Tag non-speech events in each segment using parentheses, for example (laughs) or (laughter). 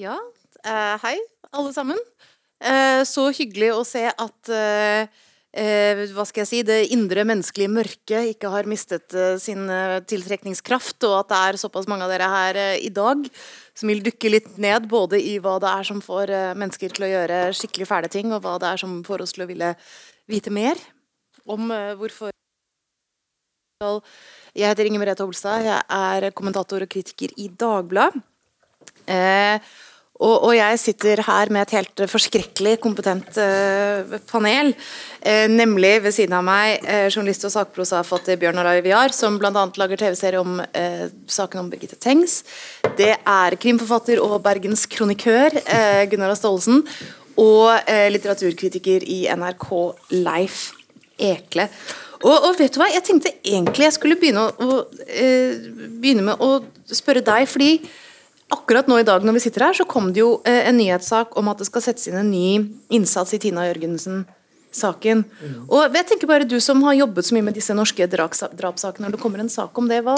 Ja, uh, hei alle sammen. Uh, så hyggelig å se at uh, hva skal jeg si, det indre menneskelige mørket ikke har mistet sin tiltrekningskraft, og at det er såpass mange av dere her i dag som vil dukke litt ned både i hva det er som får mennesker til å gjøre skikkelig fæle ting, og hva det er som får oss til å ville vite mer om hvorfor Jeg heter Inger Merete Holstad, jeg er kommentator og kritiker i Dagbladet. Eh, og, jeg sitter her med et helt forskrekkelig kompetent eh, panel. Eh, nemlig ved siden av meg eh, journalist og sakprosaforfatter Bjørn Arai Viar, som bl.a. lager TV-serie om saken om Birgitte Tengs. Det er krimforfatter og bergenskronikør eh, Gunnar Staalesen. Og litteraturkritiker i NRK Leif Ekle. Og, og, vet du hva, jeg tenkte egentlig jeg skulle begynne, å, begynne med å spørre deg, fordi akkurat nå i dag når vi sitter her, så kom det jo eh, en nyhetssak om at det skal settes inn en ny innsats i Tina Jørgensen-saken. Mm. Og jeg tenker bare Du som har jobbet så mye med disse norske drapssakene, når det kommer en sak om det, hva,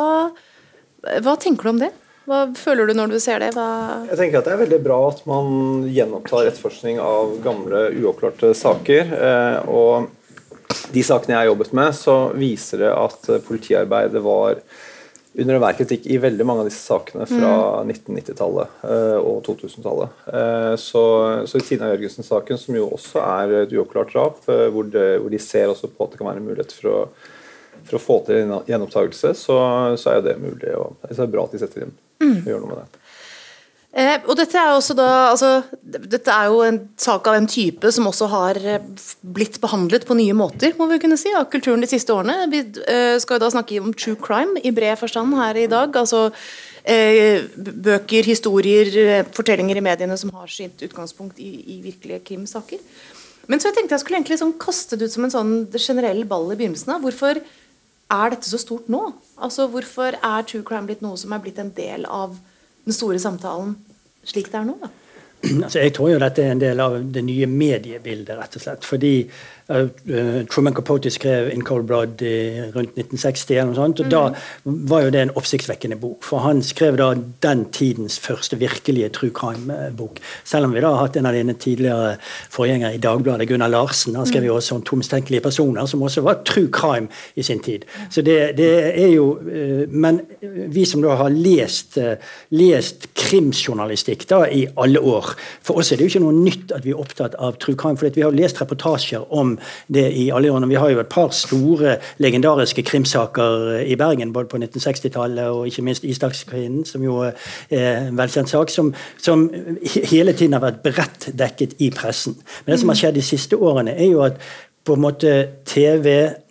hva tenker du om det? Hva føler du når du ser det? Hva jeg tenker at Det er veldig bra at man gjenopptar etterforskning av gamle, uoppklarte saker. Eh, og de sakene jeg har jobbet med, så viser det at politiarbeidet var under enhver kritikk i veldig mange av disse sakene fra mm. 1990-tallet uh, og 2000-tallet. Uh, så, så, i Tina Jørgensen-saken, som jo også er et uoppklart drap, uh, hvor, hvor, de ser også på at det kan være en mulighet for å, for å få til en gjenopptakelse, så, så, er det mulig. Og, det er bra at de setter inn mm. og gjør noe med det. Eh, og dette er, da, altså, dette er jo en sak av en type som også har eh, blitt behandlet på nye måter, må vi kunne si, av kulturen de siste årene. Vi eh, skal jo da snakke om true crime i bred forstand her i dag. altså eh, Bøker, historier, eh, fortellinger i mediene som har sitt utgangspunkt i, i virkelige krimsaker. Men så jeg tenkte jeg skulle egentlig sånn kaste det ut som en sånn generell ball i begynnelsen. av, Hvorfor er dette så stort nå? Altså Hvorfor er true crime blitt noe som er blitt en del av den store samtalen slik det er nå? da? Altså, jeg tror jo dette er en del av det nye mediebildet, rett og slett. Fordi Truman Capote skrev 'In Cold Blood' i, rundt 1960, eller noe sånt, og mm. da var jo det en oppsiktsvekkende bok. For han skrev da den tidens første virkelige true crime-bok. Selv om vi da har hatt en av dine tidligere forgjengere i Dagbladet, Gunnar Larsen. Han skrev jo også om to mistenkelige personer, som også var true crime i sin tid. Så det, det er jo uh, Men vi som da har lest, uh, lest krimjournalistikk da i alle år For oss er det jo ikke noe nytt at vi er opptatt av true crime. For vi har lest reportasjer om det i alle årene. Vi har jo et par store legendariske krimsaker i Bergen, både på 1960-tallet og ikke minst Isdagskvinnen, som jo er en velkjent sak, som, som, hele tiden har vært bredt dekket i pressen. Men det som har skjedd de siste årene, er jo at på en måte TV Eh,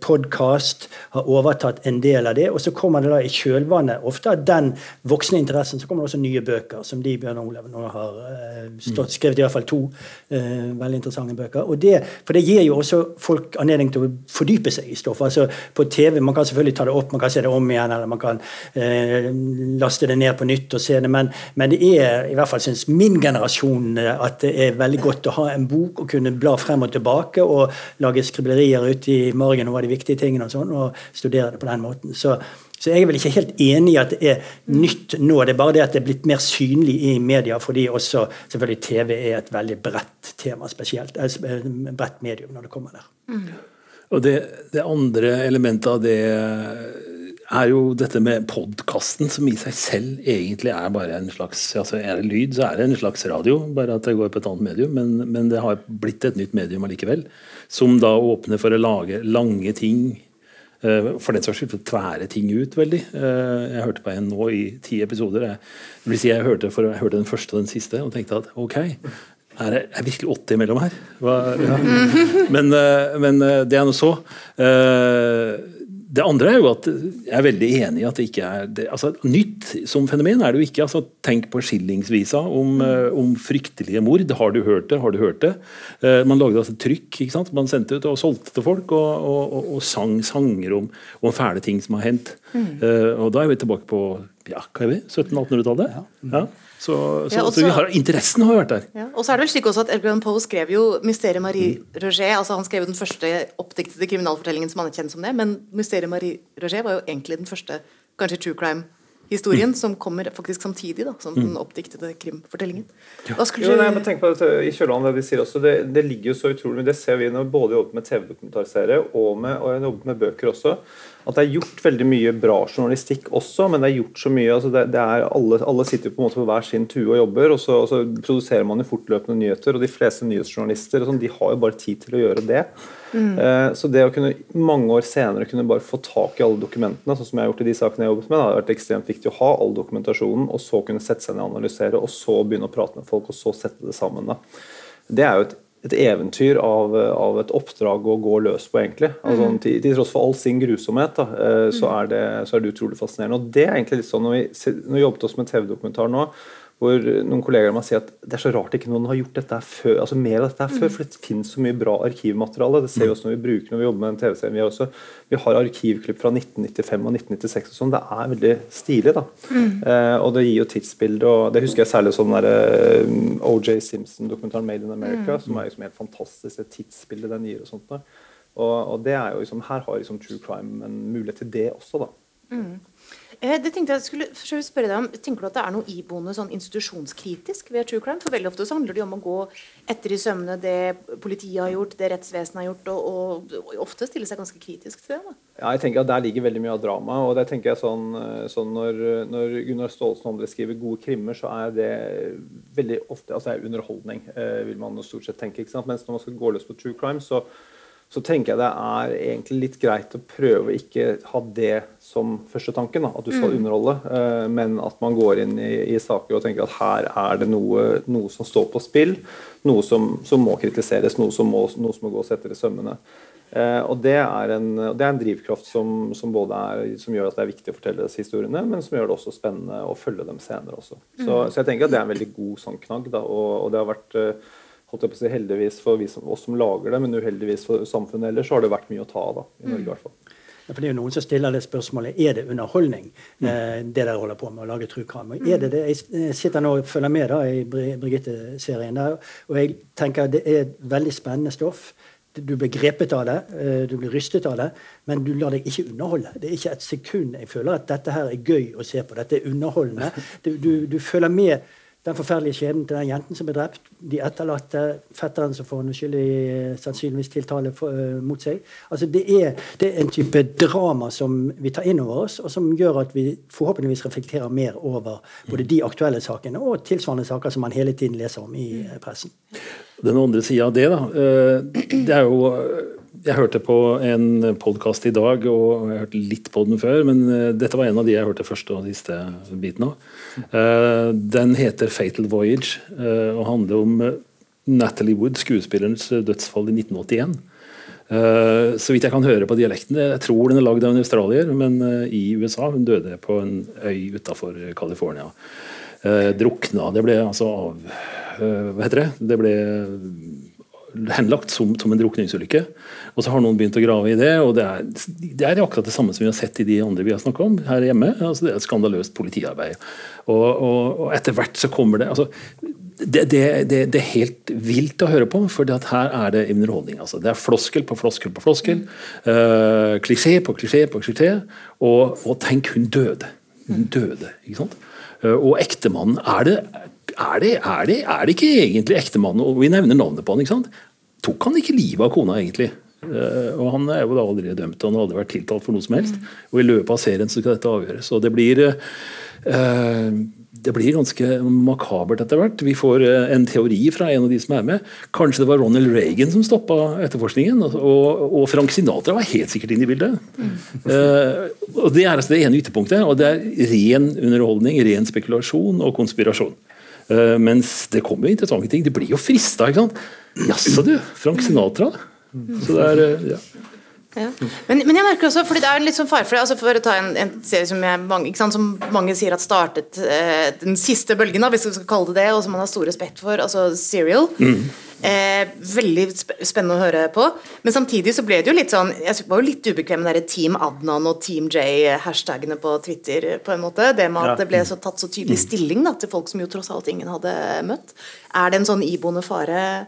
podkast har overtatt en del av det. Og så kommer det da i kjølvannet ofte av den voksne interessen så kommer det også nye bøker, som de Bjørn Olav nå har uh, stått, skrevet i hvert fall to uh, veldig interessante bøker. Og det, for det gir jo også folk anledning til å fordype seg i stoffet. Altså på TV, Man kan selvfølgelig ta det opp, man kan se det om igjen, eller man kan uh, laste det ned på nytt og se det, men, men det er i hvert fall syns min generasjon at det er veldig godt å ha en bok og kunne bla frem og tilbake og lage skriblerier ute i morgen og hva de viktige tingene og sånn, og studere det på den måten. Så, så jeg er vel ikke helt enig i at det er nytt nå. Det er bare det at det er blitt mer synlig i media, fordi også selvfølgelig TV er et veldig bredt tema, spesielt. Eh, bredt medium når det kommer der. Mm. Og det, det, andre elementet av det er jo dette med podkasten, som i seg selv egentlig er bare en slags altså Er det lyd, så er det en slags radio, bare at det går på et annet medium. Men, men det har blitt et nytt medium allikevel. Som da åpner for å lage lange ting. Eh, for den saks skyld tvære ting ut veldig. Eh, jeg hørte på en nå i ti episoder. Jeg, vil si jeg, hørte for, jeg hørte den første og den siste og tenkte at ok, er det er virkelig 80 imellom her? Hva, ja. men, eh, men, det er nå så. Det andre er jo at jeg er veldig enig i at det ikke er det, altså, Nytt som fenomen er det jo ikke. altså Tenk på skillingsvisa om, mm. om fryktelige mord. Har du hørt det? Har du hørt det? Uh, man lagde altså trykk. ikke sant? Man sendte ut og solgte til folk, og, og, og, og sang sanger om, om, fæle ting som har hendt. Mm. Uh, og da er vi tilbake på ja, hva er vi? 1700-1800-tallet. Ja. Mm. ja. Så, så, ja, også, så har, interessen har vært der. Ja, og så er det vel slik også at Edgar Poe skrev jo 'Mysteriet Marie mm. Roger'. altså Han skrev jo den første oppdiktede kriminalfortellingen som han er kjent som det, men 'Mysteriet Marie Roger' var jo egentlig den første kanskje true crime historien, som kommer faktisk samtidig da, som den oppdiktede krimfortellingen. Hva skulle Jo, nei, men tenk på det I kjølvannet av det de sier også, det, det ligger jo så utrolig Det ser vi når både jobber med TV-dokumentarserie og, med, og jeg jobber med bøker også. At det er gjort veldig mye bra journalistikk også, men det er gjort så mye altså det, det er alle, alle sitter på en måte på hver sin tue og jobber, og så, og så produserer man jo fortløpende nyheter. Og de fleste nyhetsjournalister sånn, de har jo bare tid til å gjøre det. Eh, så det å kunne mange år senere kunne bare få tak i alle dokumentene, sånn som jeg har gjort i de sakene jeg har jobbet med, det har vært ekstremt viktig å ha all dokumentasjonen, og så kunne sette seg ned og analysere, og så begynne å prate med folk, og så sette det sammen. da. Det er jo et, et eventyr av, av et oppdrag å gå løs på, egentlig. Altså, til, til tross for all sin grusomhet, da, eh, så, er det, så er det utrolig fascinerende. Og det er egentlig litt sånn når vi, når vi jobbet oss med TV-dokumentar nå, hvor noen kollegaer meg sier at det er så rart ikke noen har gjort dette før, altså mer av dette før, for det finnes så mye bra arkivmateriale. Det ser vi også når vi bruker når vi jobber med en TV-serie. Vi, også- vi har arkivklipp fra 1995 og 1996 og sånn. Det er veldig stilig, da. Eh, og det gir jo tidsbilde, og det husker jeg særlig sånn der eh, OJ Simpson-dokumentaren 'Made in America', som er liksom helt fantastisk, det tidsbildet den gir og sånt. Da. Og, og det er jo liksom, her har liksom True Crime en mulighet til det også, da. Eh, Det tenkte jeg skulle spørre deg om. Tenker du at det er noe iboende sånn institusjonskritisk ved true crime? For veldig ofte så handler det om å gå etter i sømmene det politiet har gjort, det rettsvesenet har gjort, og, og, og ofte stille seg ganske kritisk til det. da. Ja, jeg tenker at Der ligger veldig mye av dramaet. og det tenker jeg sånn, sånn når, når Gunnar Staalesen og andre skriver gode krimmer, så er det veldig ofte altså det er underholdning, eh, vil man stort sett tenke. ikke sant? Mens når man skal gå løs på true crime, så, så tenker jeg det er egentlig litt greit å prøve å ikke ha det som første tanken, da, at du skal underholde, eh, men at man går inn i, i saker og tenker at her er det noe, noe som står på spill, noe som, som må kritiseres, noe som må, noe som må gås etter i sømmene. Eh, og det er en, det er en drivkraft som, som, både er, som gjør at det er viktig å fortelle disse historiene, men som gjør det også spennende å følge dem senere også. Så, så jeg tenker at det er en veldig god sånn knagg, da, og, og det har vært eh, holdt jeg på å si, heldigvis for vi som, oss som lager det, men uheldigvis for samfunnet ellers, så har det vært mye å ta av da, i Norge i hvert fall. Ja, for Det er jo noen som stiller det spørsmålet er det underholdning, eh, det dere holder på med å lage true crime. Og er det det? Jeg sitter nå og følger med da i Birgitte-serien, der, og jeg tenker det er et veldig spennende stoff. Du blir grepet av det, eh, du blir rystet av det, men du lar deg ikke underholde. Det er ikke et sekund jeg føler at dette her er gøy å se på. Dette er underholdende. (laughs) Du, du, du føler med den forferdelige skjebnen til den jenten som ble drept, de etterlatte, fetteren som får en uskyldig sannsynligvis tiltale for, uh, mot seg. Altså det er, det er en type drama som vi tar inn over oss, og som gjør at vi forhåpentligvis reflekterer mer over både de aktuelle sakene og tilsvarende saker som man hele tiden leser om i eh, pressen. Den andre sida av det, da. eh, Det er jo Jeg hørte på en podkast i dag, og jeg hørte litt på den før, men eh, dette var en av de jeg hørte første og siste biten av. Eh, Den heter 'Fatal Voyage' eh, og handler om Natalie Wood, skuespillerens dødsfall i 1981. Eh, Så vidt jeg kan høre på dialekten, jeg tror den er lagd av en australier, men i USA. Hun døde på en øy utafor California. Drukna. Det ble altså av Hva heter det? Det ble henlagt som, som en drukningsulykke. Og så har noen begynt å grave i det, og det er, det er akkurat det samme som vi har sett i de andre vi har snakka om her hjemme. altså Det er et skandaløst politiarbeid. Og, og, og etter hvert så kommer det altså det, det, det, det er helt vilt å høre på, for her er det underholdning. Altså. Det er floskel på floskel på floskel. Uh, klisjé på klisjé på klisjé. Og, og tenk, hun døde. Hun døde, ikke sant? Uh, og ektemannen er det, er, det, er, det, er det ikke egentlig ektemannen, og vi nevner navnet på han, ikke sant? Tok han ikke livet av kona, egentlig? Uh, og Han er jo da aldri dømt, han har aldri vært tiltalt for noe som helst. Og I løpet av serien så skal dette avgjøres. og det blir uh, det blir ganske makabert etter hvert. Vi får uh, en teori fra en av de som er med. Kanskje det var Ronald Reagan som stoppa etterforskningen. Og, og, Frank Sinatra var helt sikkert inne i bildet. og Det er altså det ene ytterpunktet. Og det er ren underholdning, ren spekulasjon og konspirasjon. Mens det kommer jo interessante ting. Det blir jo frista. ikke sant? Jaså du, Frank Sinatra? Så det er, ja. Ja. Men, men, jeg merker også, fordi det er litt sånn fare for det, altså for å ta en, en serie som, jeg, mange, sant, som, mange, sier at startet eh, den siste bølgen, da, hvis vi skal kalle det det, og som man har stor respekt for, altså Serial. Mm. Eh, veldig spennende å høre på. Men samtidig så ble det jo litt sånn Jeg var jo litt ubekvem med Team Adnan og Team J-hashtagene på Twitter. på en måte, Det med at det ble så tatt så tydelig stilling da, til folk som jo tross alt ingen hadde møtt. Er det en sånn iboende fare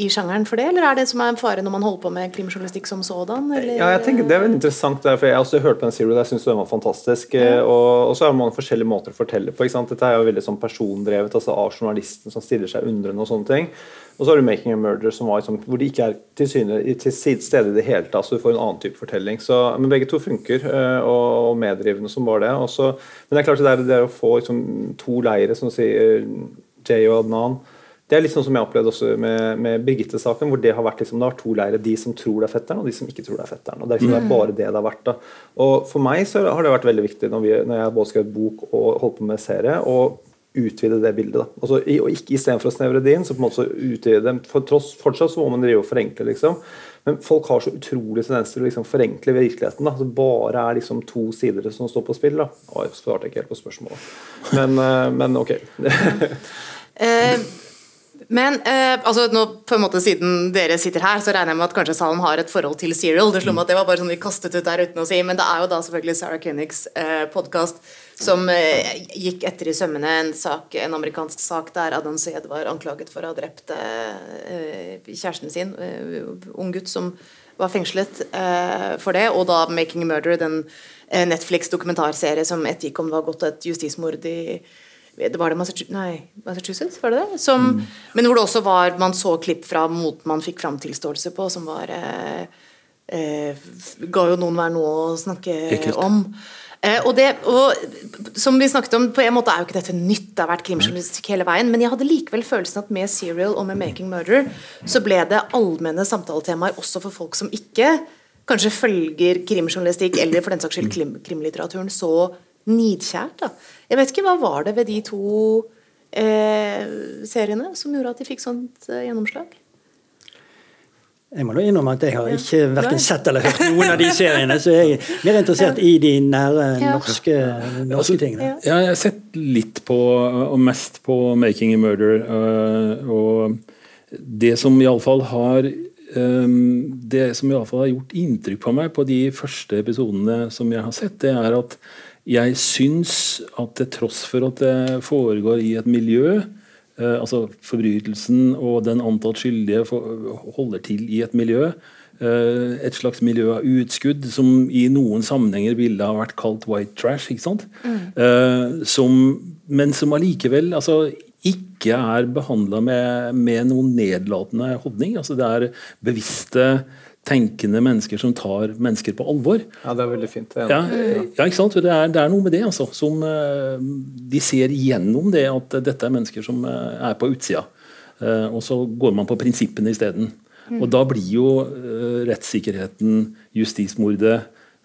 i sjangeren for det, eller er det som er en fare når man holder på med krimjournalistikk som sådan? Eller? Ja, jeg tenker Det er veldig interessant, for jeg har også hørt på den Zero, jeg syns den var fantastisk. Ja. Og, og, så er det forskjellige måter å fortelle på. Dette er jo veldig sånn persondrevet, altså av journalisten som stiller seg undrende og sånne ting. Og så har du 'Making a Murder', som var liksom, hvor de ikke er til, syne, til stede i det hele tatt. Så du får en annen type fortelling. Så, men begge to funker, eh, og, og meddrivende som var det. Også, men det er klart det er, det er å få liksom, to leire, som sier Jay og Adnan det er litt sånn som jeg opplevde også med, med Birgitte-saken, hvor det har vært liksom, det har vært to leirer. De som tror det er fetteren, og de som ikke tror det er fetteren. og Det er, liksom, det er mm. bare det det har vært. da. Og For meg så har det vært veldig viktig når, vi, når jeg både skrev bok og holdt på med serie, å utvide det bildet. da. Altså, og ikke Istedenfor å snevre det inn, så på en måte utvide det. For tross, Fortsatt så må man drive og forenkle, liksom. Men folk har så utrolig tendens til å liksom forenkle virkeligheten. da. Det bare er liksom to sider som står på spill. da. Oi, svarte ikke helt på spørsmålet. Men, eh, men ok. (laughs) eh, men eh, altså nå, på en måte siden dere sitter her, så regner jeg med at kanskje salen har et forhold til Serial. Det slo meg at det var bare sånn vi kastet ut der uten å si, men det er jo da selvfølgelig Sarah Koenigs eh, podkast som eh, gikk etter i sømmene. En sak, en amerikansk sak der Adam Seed var anklaget for å ha drept eh, kjæresten sin, eh, ung gutt som var fengslet eh, for det, og da 'Making a Murder', den eh, Netflix-dokumentarserie som ettergikk om det var gått et justismord i var det Massachusetts, nei, Massachusetts var det det? Som, mm. Men hvor det også var Man så klipp fra måten man fikk fram tilståelse på, som var eh, eh, Ga jo noen hver noe å snakke Ekkelt. om. Eh, og, det, og som vi snakket om, På en måte er jo ikke dette nytt, det har vært krimjournalistikk hele veien, men jeg hadde likevel følelsen at med Serial og med Making Murder så ble det allmenne samtaletemaer også for folk som ikke kanskje følger krimjournalistikk eller for den saks skyld krim, krimlitteraturen så nidkjært. da. Jeg vet ikke, Hva var det ved de to eh, seriene som gjorde at de fikk sånt eh, gjennomslag? Jeg må da innrømme at jeg har ikke verken sett eller hørt noen av de seriene, så jeg er mer interessert i de nære norske, norske tingene. Ja, jeg har sett litt på, og mest på 'Making a Murder'. Øh, og det som iallfall har um, det som i alle fall har gjort inntrykk på meg på de første episodene som jeg har sett, det er at jeg syns at til tross for at det foregår i et miljø, eh, altså forbrytelsen og den antatt skyldige holder til i et miljø, eh, et slags miljø av utskudd som i noen sammenhenger ville ha vært kalt white trash. ikke sant? Mm. Eh, som, men som allikevel altså, ikke er behandla med, med, noen nedlatende holdning. altså Det er bevisste tenkende mennesker som tar mennesker på alvor. Ja, det er veldig fint. Ja, ja, ikke sant? Det er, det er, noe med det. altså, som uh, De ser gjennom det at dette er mennesker som uh, er på utsida. Uh, og så går man på prinsippene isteden. Mm. Og da blir jo rettssikkerheten, justismordet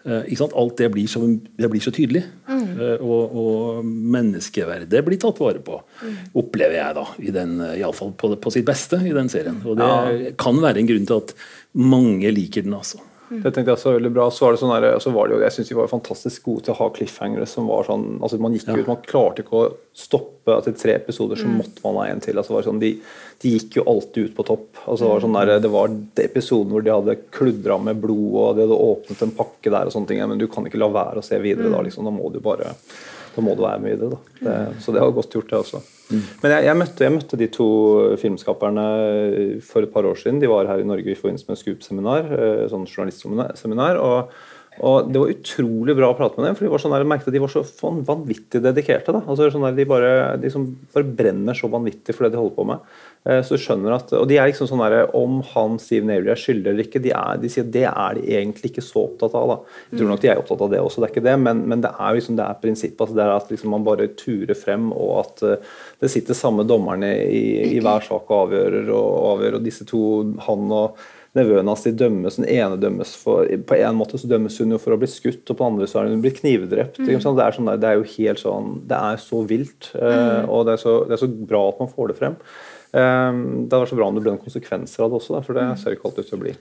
Alt det blir, så, det blir så tydelig. Mm. Og, og, menneskeverdet blir tatt vare på, mm. opplever jeg da. I den, fall på, på, sitt beste i den serien. Og det ja. kan være en grunn til at mange liker den, altså. Det tenkte jeg så veldig bra. Så var det sånn der, så var det jo, Jeg syns de var fantastisk gode til å ha cliffhangere som var sånn altså Man gikk ja. ut, man klarte ikke å stoppe etter tre episoder, så mm. måtte man ha en til. altså var sånn, de, de, gikk jo alltid ut på topp. altså Det var sånn der, det var episoden hvor de hadde kludra med blod, og de hadde åpnet en pakke der, og sånne ting, men du kan ikke la være å se videre da. Mm. liksom, Da må du bare da må du være med i det. da. Det, så det har godt gjort, det også. Mm. Men jeg, jeg, møtte, jeg, møtte, de to filmskaperne for et par år siden. De var her i Norge i forbindelse med Scoop-seminar. Eh, sånn journalistseminar. og og Det var utrolig bra å prate med dem, for de var sånn der, jeg merket at de var så vanvittig dedikerte. da, altså sånn der, De, bare, de bare brenner så vanvittig for det de holder på med. Eh, så du skjønner at, og de er liksom sånn der, Om han Steve Avery er skyldig eller ikke, de, er, de, sier det er de egentlig ikke så opptatt av. da. Jeg tror nok de er opptatt av det også, det er ikke det, men, men det er liksom, det er prinsippet. altså det er At liksom man bare turer frem, og at uh, det sitter samme dommerne i, i hver sak og avgjører. og, avgjør, og disse to, han og nevøen hans de dømmes. Den ene dømmes for På en måte så dømmes hun jo for å bli skutt, og på den andre så har hun blitt knivdrept. Mm. Det, er sånn, det er jo helt sånn Det er så vilt, eh, mm. og det er så, det er så, bra at man får det frem. Um, det hadde vært så bra om det ble noen konsekvenser av det også, for det mm. ser ikke alltid ut til å bli.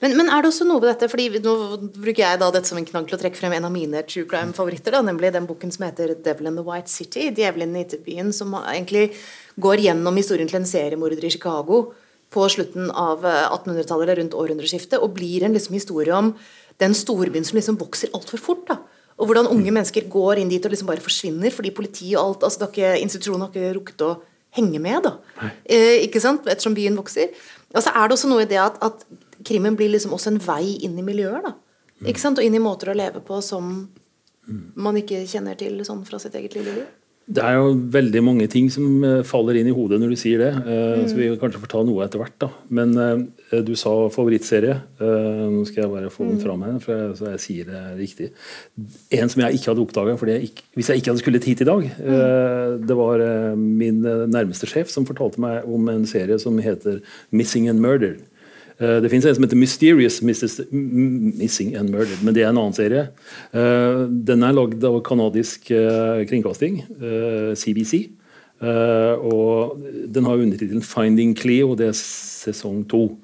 Men, men, er det også noe ved dette, fordi nå bruker jeg da dette som en knagg til å trekke frem en av mine true crime-favoritter, nemlig den boken som heter 'Devil in the White City', 'Djevelen i byen', som egentlig går gjennom historien til en seriemorder i Chicago på slutten av 1800-tallet eh, eller rundt århundreskiftet, og blir en liksom historie om den storbyen som liksom vokser altfor fort. da, og hvordan unge mennesker går inn dit og liksom bare forsvinner fordi politiet og alt, altså ikke, institusjonen har ikke rukket å henge med, da. Eh, ikke sant? Ettersom byen vokser. Og så er det også noe i det at, at krimmen blir liksom også en vei inn i miljøer, da. Ikke sant? Og inn i måter å leve på som man ikke kjenner til sånn fra sitt eget lille liv. Det er jo veldig mange ting som eh, faller inn i hodet når du sier det. Mm. Så vi kanskje får ta noe etter hvert. da. Men eh, du sa favorittserie. Eh, Nå skal jeg bare få den fram her, så jeg sier det riktig. En som jeg ikke hadde oppdaga hvis jeg ikke hadde skullet hit i dag. Mm. Det var eh, min eh, nærmeste sjef som fortalte meg om en serie som heter 'Missing and Murder'. Eh, Det fins en som heter Mysterious Mrs. Missing and Murdered, men det er en annen serie. Eh, Den er lagd av kanadisk eh, kringkasting, CBC. Og den har undertittelen 'Finding Cleo', og det er sesong to.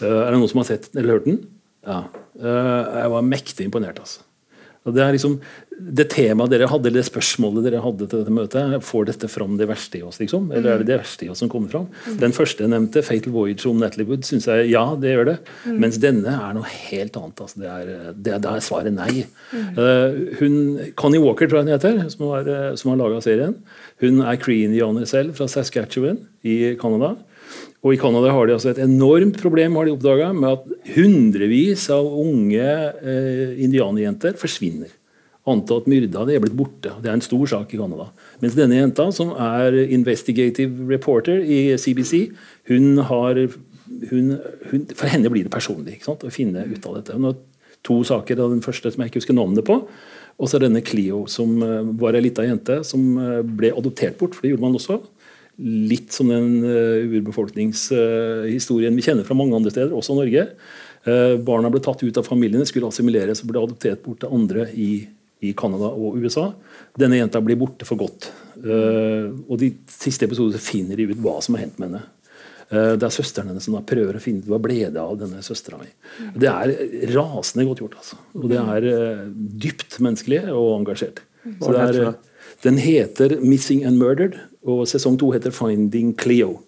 Er det noen som har sett eller hørt den? Ja. Jeg var mektig imponert, altså. Og det er liksom det temaet dere hadde, eller det spørsmålet dere hadde til dette møtet, får dette fram det verste i oss, liksom? Eller er det det verste i oss som kommer fram? Den første jeg nevnte, 'Fatal Voyage' om Natalie Wood, syns jeg ja, det gjør det. Mens denne er noe helt annet. Altså, det er, det, da er svaret nei. Eh, hun, Connie Walker, tror jeg hun heter, som har, eh, som har laga serien. Hun er cree-indianer selv, fra Saskatchewan i Canada. Og I Canada har de altså et enormt problem har de oppdaget, med at hundrevis av unge eh, indianerjenter forsvinner. Antatt myrda, de er blitt borte. Det er en stor sak i Canada. Mens denne jenta, som er investigative reporter i CBC, hun har hun, hun, For henne blir det personlig å finne ut av dette. Hun har to saker, av den første som jeg ikke husker navnet på. Og så er denne Clio, som eh, var ei lita jente som eh, ble adoptert bort. for det gjorde man også litt som den uh, urbefolkningshistorien vi kjenner fra mange andre steder, også Norge. Uh, barna ble tatt ut av familiene, skulle assimileres og ble adoptert bort til andre i, i Canada og USA. Denne jenta blir borte for godt. Uh, og de siste episodene finner de ut hva som har hendt med henne. Det er søsteren hennes som prøver å finne ut hva ble det av denne søstera mi. Det er rasende godt gjort. altså. Og det er dypt menneskelig og engasjert. Så det er, den heter 'Missing and Murdered', og sesong to heter 'Finding Cleo'.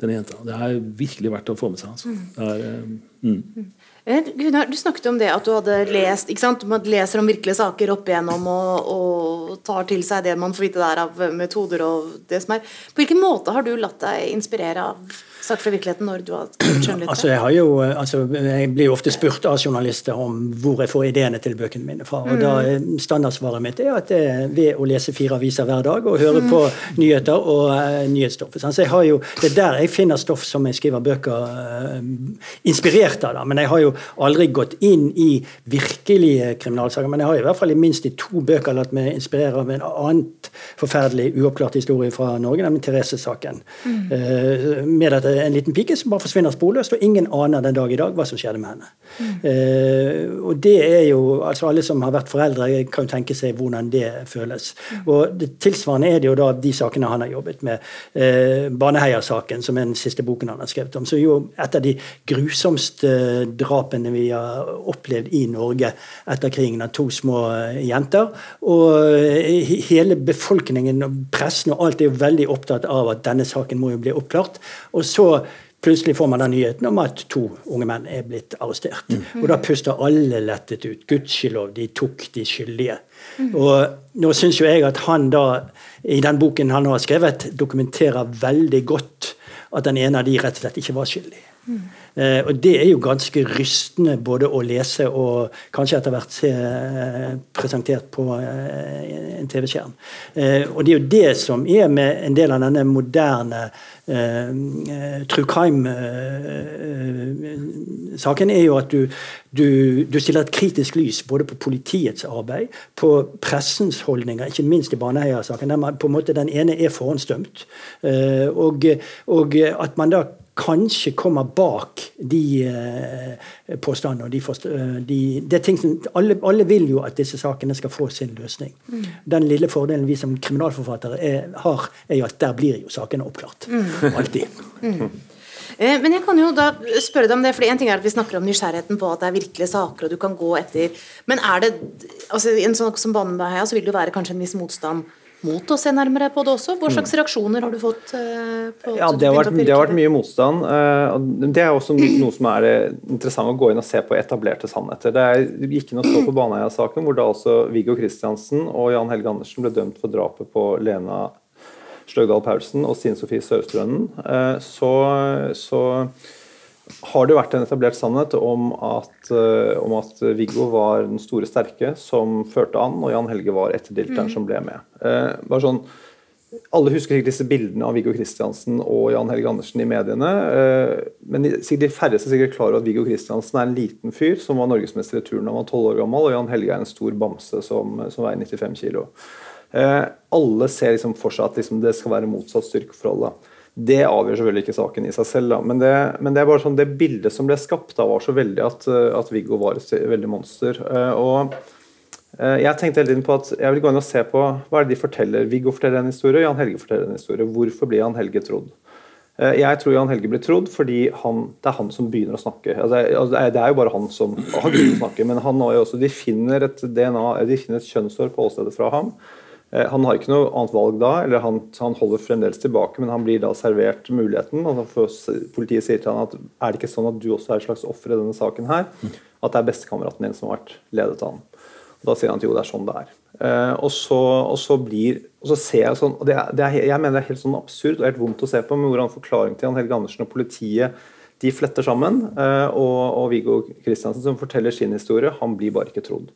Den jenta. Det er virkelig verdt å få med seg. Altså. Det er, uh, mm. Eh, Gunnar, du snakket om det at du hadde lest ikke sant? Man leser om virkelige saker opp igjennom og, og tar til seg det man får vite der av metoder og det som er. På hvilken måte har du latt deg inspirere av saker fra virkeligheten når du har skrevet skjønnlitteratur? Altså, jeg, har jo, altså, jeg blir jo ofte spurt av journalister om hvor jeg får ideene til bøkene mine fra. og da er Standardsvaret mitt er at det er ved å lese fire aviser hver dag og høre på nyheter og uh, nyhetsstoffet. Så jeg har jo, det er der jeg finner stoff som jeg skriver bøker uh, inspirert av. Da. Men jeg har jo aldri gått inn i virkelige kriminalsaker. Men jeg har i hvert fall i minst i to bøker latt meg inspirere av en annet forferdelig uoppklart historie fra Norge, nemlig Therese-saken. Mm. Uh, med dette en liten pike som bare forsvinner sporløst, og ingen aner den dag i dag hva som skjedde med henne. Mm. Uh, og det er jo, altså Alle som har vært foreldre, kan jo tenke seg hvordan det føles. Mm. Og det Tilsvarende er det jo da de sakene han har jobbet med. Uh, Baneheia-saken, som er den siste boken han har skrevet om. som er jo et av de grusomste drapene vi har opplevd i Norge etter krigen av to små jenter. Og hele befolkningen, pressen og alt er jo veldig opptatt av at denne saken må jo bli oppklart. Og så Plutselig får man den nyheten om at to unge menn er blitt arrestert. Mm. Og da puster alle lettet ut. Gudskjelov, de tok de skyldige. Mm. Og nå syns jo jeg at han da, i den boken han har skrevet, dokumenterer veldig godt at den ene av de rett og slett ikke var skyldig. Eh, og det er jo ganske rystende både å lese og kanskje etter hvert se eh, presentert på eh, en TV-skjerm. Eh, og det er jo det som er med en del av denne moderne eh, true crime-saken, er jo at du, du, du, stiller et kritisk lys både på politiets arbeid, på pressens holdninger, ikke minst i Baneheia-saken. På en måte Den ene er forhåndsdømt. Eh, og, og at man da kanskje kommer bak de eh, påstandene. og de, de, det ting som, alle, alle, vil jo at disse sakene skal få sin løsning. Mm. Den lille fordelen vi som kriminalforfattere er, har, er jo at der blir jo sakene oppklart. Mm. Alltid. Mm. Eh, men jeg kan jo da spørre deg om det, for En ting er at vi snakker om nysgjerrigheten på at det er virkelige saker og du kan gå etter. Men er det altså en sånn som Baneheia så vil det jo være kanskje en viss motstand mot å se nærmere på det også? Hva slags reaksjoner har du fått? Uh, på ja, det har, vært, det har, vært, mye motstand. Uh, det er også noe som er eh, interessant å gå inn og se på etablerte sannheter. Det gikk inn og så på (clears throat) Baneheia-saken, hvor da altså Viggo Kristiansen og Jan Helge Andersen ble dømt for drapet på Lena Sløgdal Paulsen og Stine Sofie Sørstrønden, så, så har det vært en etablert sannhet om at, om at, Viggo var den store sterke som førte an, og Jan Helge var etterdilteren mm. som ble med. bare sånn alle husker sikkert disse bildene av Viggo Kristiansen og Jan Helge Andersen i mediene. Eh, men de færreste er sikkert klar over at Viggo Kristiansen er en liten fyr som var norgesmester i turn da han var 12 år gammel, og Jan Helge er en stor bamse som, som veier 95 kg. Eh, alle ser liksom for seg at liksom det skal være motsatt styrkeforhold. Det avgjør selvfølgelig ikke saken i seg selv, da. Men, det, men det, er bare sånn, det bildet som ble skapt da, var så veldig at, at Viggo var et veldig monster. Eh, og Eh, jeg tenkte hele tiden på at jeg vil gå inn og se på hva er det de forteller. Viggo forteller en historie, Jan Helge forteller en historie. Hvorfor blir Jan Helge trodd? Eh, jeg tror Jan Helge blir trodd fordi han, det er han som begynner å snakke. Altså, altså det er jo bare han som har begynt å snakke, men han også, de finner et DNA, de finner et kjønnsår på åstedet fra ham. Eh, han har ikke noe annet valg da, eller han, han, holder fremdeles tilbake, men han blir da servert muligheten. og Politiet sier til han at er det ikke sånn at du også er et slags offer i denne saken her? At det er bestekameraten din som har vært ledet av han. Da sier han at jo, det er sånn det er. Uh, og, så, og, så, blir og så ser Jeg sånn, og det er, det er, jeg mener det er helt sånn absurd og helt vondt å se på, med hvordan forklaringen til han Helge Andersen og politiet de fletter sammen. Uh, og, og Viggo Kristiansen som forteller sin historie, han blir bare ikke trodd.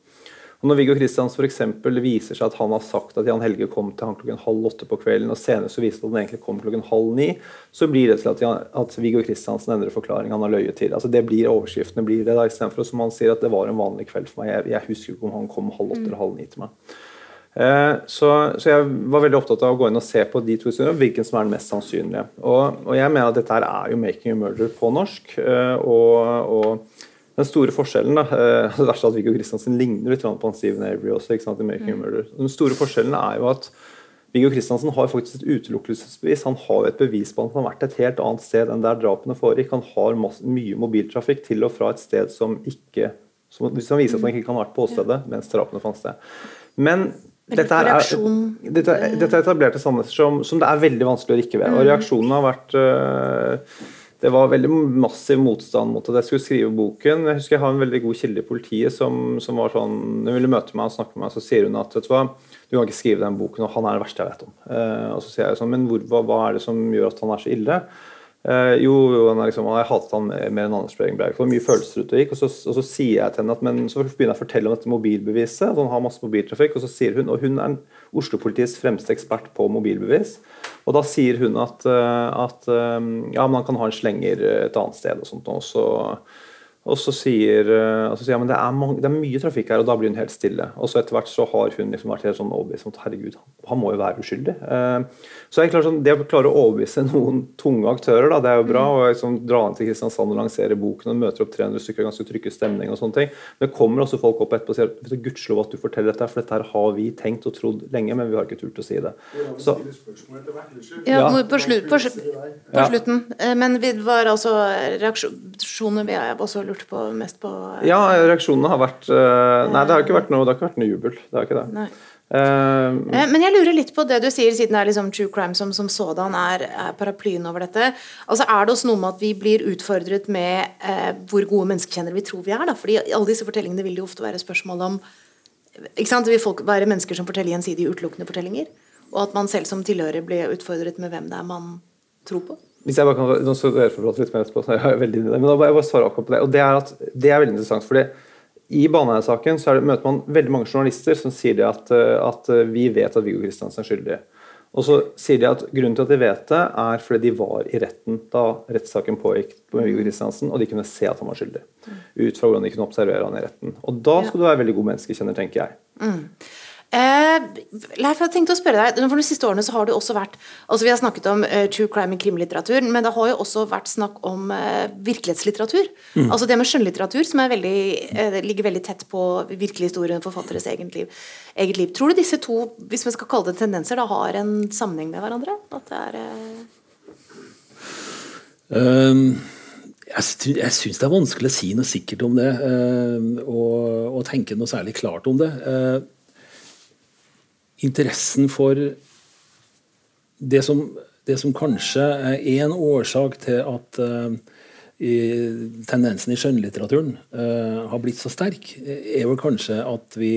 Og Når Viggo Kristians f.eks. viser seg at han har sagt at Jan Helge kom til han klokken halv åtte på kvelden, og senere så viser det at han egentlig kom klokken halv ni, så blir det til at, Jan, at Viggo Kristiansen endrer forklaring. Han har løyet til. Altså Det blir overskriftene blir det da, istedenfor som han sier at det var en vanlig kveld for meg. Jeg, jeg husker ikke om han kom halv åtte eller halv ni til meg. Eh, så, så, jeg var veldig opptatt av å gå inn og se på de to historiene, hvilken som er den mest sannsynlige. Og, og jeg mener at dette her er jo 'Making a Murder' på norsk. Eh, og, og den store forskjellen da, eh, (laughs) Det verste er at Viggo Kristiansen ligner litt på han Steven Avery også. ikke sant, i Making mm. Murder. Den store forskjellen er jo at Viggo Kristiansen har faktisk et utelukkelsesbevis. Han har et bevis på at han har vært et helt annet sted enn der drapene foregikk. Han har masse, mye mobiltrafikk til og fra et sted som ikke som, Hvis han viser at han ikke kan ha vært på åstedet mens drapene fant sted. Men dette er, dette, dette er etablerte sannheter som, som, det er veldig vanskelig å rikke ved. Og mm. reaksjonen har vært øh, det var veldig massiv motstand mot at jeg skulle skrive boken. Jeg husker jeg har en veldig god kilde i politiet som, som var sånn Hun ville møte meg og snakke med meg, så sier hun at vet du hva, du kan ikke skrive den boken, og han er det verste jeg vet om. Eh, og så sier jeg sånn, men hvor, hva, hva, er det som gjør at han er så ille? Eh, jo, han er liksom, jeg hatet han mer, enn Anders Behring Breivik. Mye følelser ute og gikk. Og så, og så, sier jeg til henne at, men så begynner jeg å fortelle om dette mobilbeviset. at han har masse mobiltrafikk, og så sier hun, og hun er Oslo-politiets fremste ekspert på mobilbevis. Og da sier hun at, eh, at ja, men han kan ha en slenger et annet sted og sånt. Og så, og så sier, eh, og så sier ja, at det er, det er, mye trafikk her, og da blir hun helt stille. Og så etter hvert så har hun liksom vært helt sånn overbevist om at herregud, han må jo være uskyldig. Så jeg klarer sånn, Det å klare å overbevise noen tunge aktører, da, det er jo bra. og liksom Dra inn til Kristiansand og lansere boken og møter opp 300 stykker, ganske trykke stemning og sånne ting. Men det kommer også folk opp etterpå og sier du, gudskjelov at du forteller dette, for dette her har vi tenkt og trodd lenge, men vi har ikke turt å si det. Så, ja, på, slutt, på, på slutten. Men vi var altså reaksjoner vi har også lurt på mest på Ja, reaksjonene har vært uh, Nei, det har ikke vært noe, det har ikke vært noe jubel. Det har ikke det. Nei. Uh, Men jeg lurer litt på det du sier, siden det er liksom true crime som, som sådan er, er, paraplyen over dette. Altså Er det også noe med at vi blir utfordret med uh, hvor gode menneskekjennere vi tror vi er? da? Fordi alle disse fortellingene vil jo ofte være spørsmål om ikke sant? Vil folk være mennesker som forteller gjensidige utelukkende fortellinger. Og at man selv som tilhører blir utfordret med hvem det er man tror på. Hvis jeg bare kan, nå skal dere få litt mer etterpå, så jeg er veldig inn i det, men da bare, jeg bare svare akkurat på det. og Det er at det er veldig interessant. fordi i Baneheia-saken så det, møter man veldig mange journalister som sier det at, at vi vet at Viggo Kristiansen er skyldig. Og så sier de at Grunnen til at de vet det, er fordi de var i retten da rettssaken pågikk på Viggo Kristiansen, og de kunne se at han var skyldig. Ut fra hvordan de kunne observere han i retten. Og Da skal du være veldig god menneskekjenner, tenker jeg. Mm. Eh, Leif, jeg tenkte å spørre deg, For de siste årene så har det også vært altså Vi har snakket om eh, true crime i krimlitteratur, men det har jo også vært snakk om eh, virkelighetslitteratur. Mm. Altså det med skjønnlitteratur, som veldig, uh, ligger veldig tett på virkelig historie, forfatteres eget liv, eget liv. Tror du disse to, hvis vi skal kalle det tendenser, da har en sammenheng med hverandre? At det er um jeg, jeg syns det er vanskelig å si noe sikkert om det, og, og, tenke noe særlig klart om det interessen for det som, det som kanskje er en årsak til at uh, i, tendensen i skjønnlitteraturen uh, har blitt så sterk, er vel kanskje at vi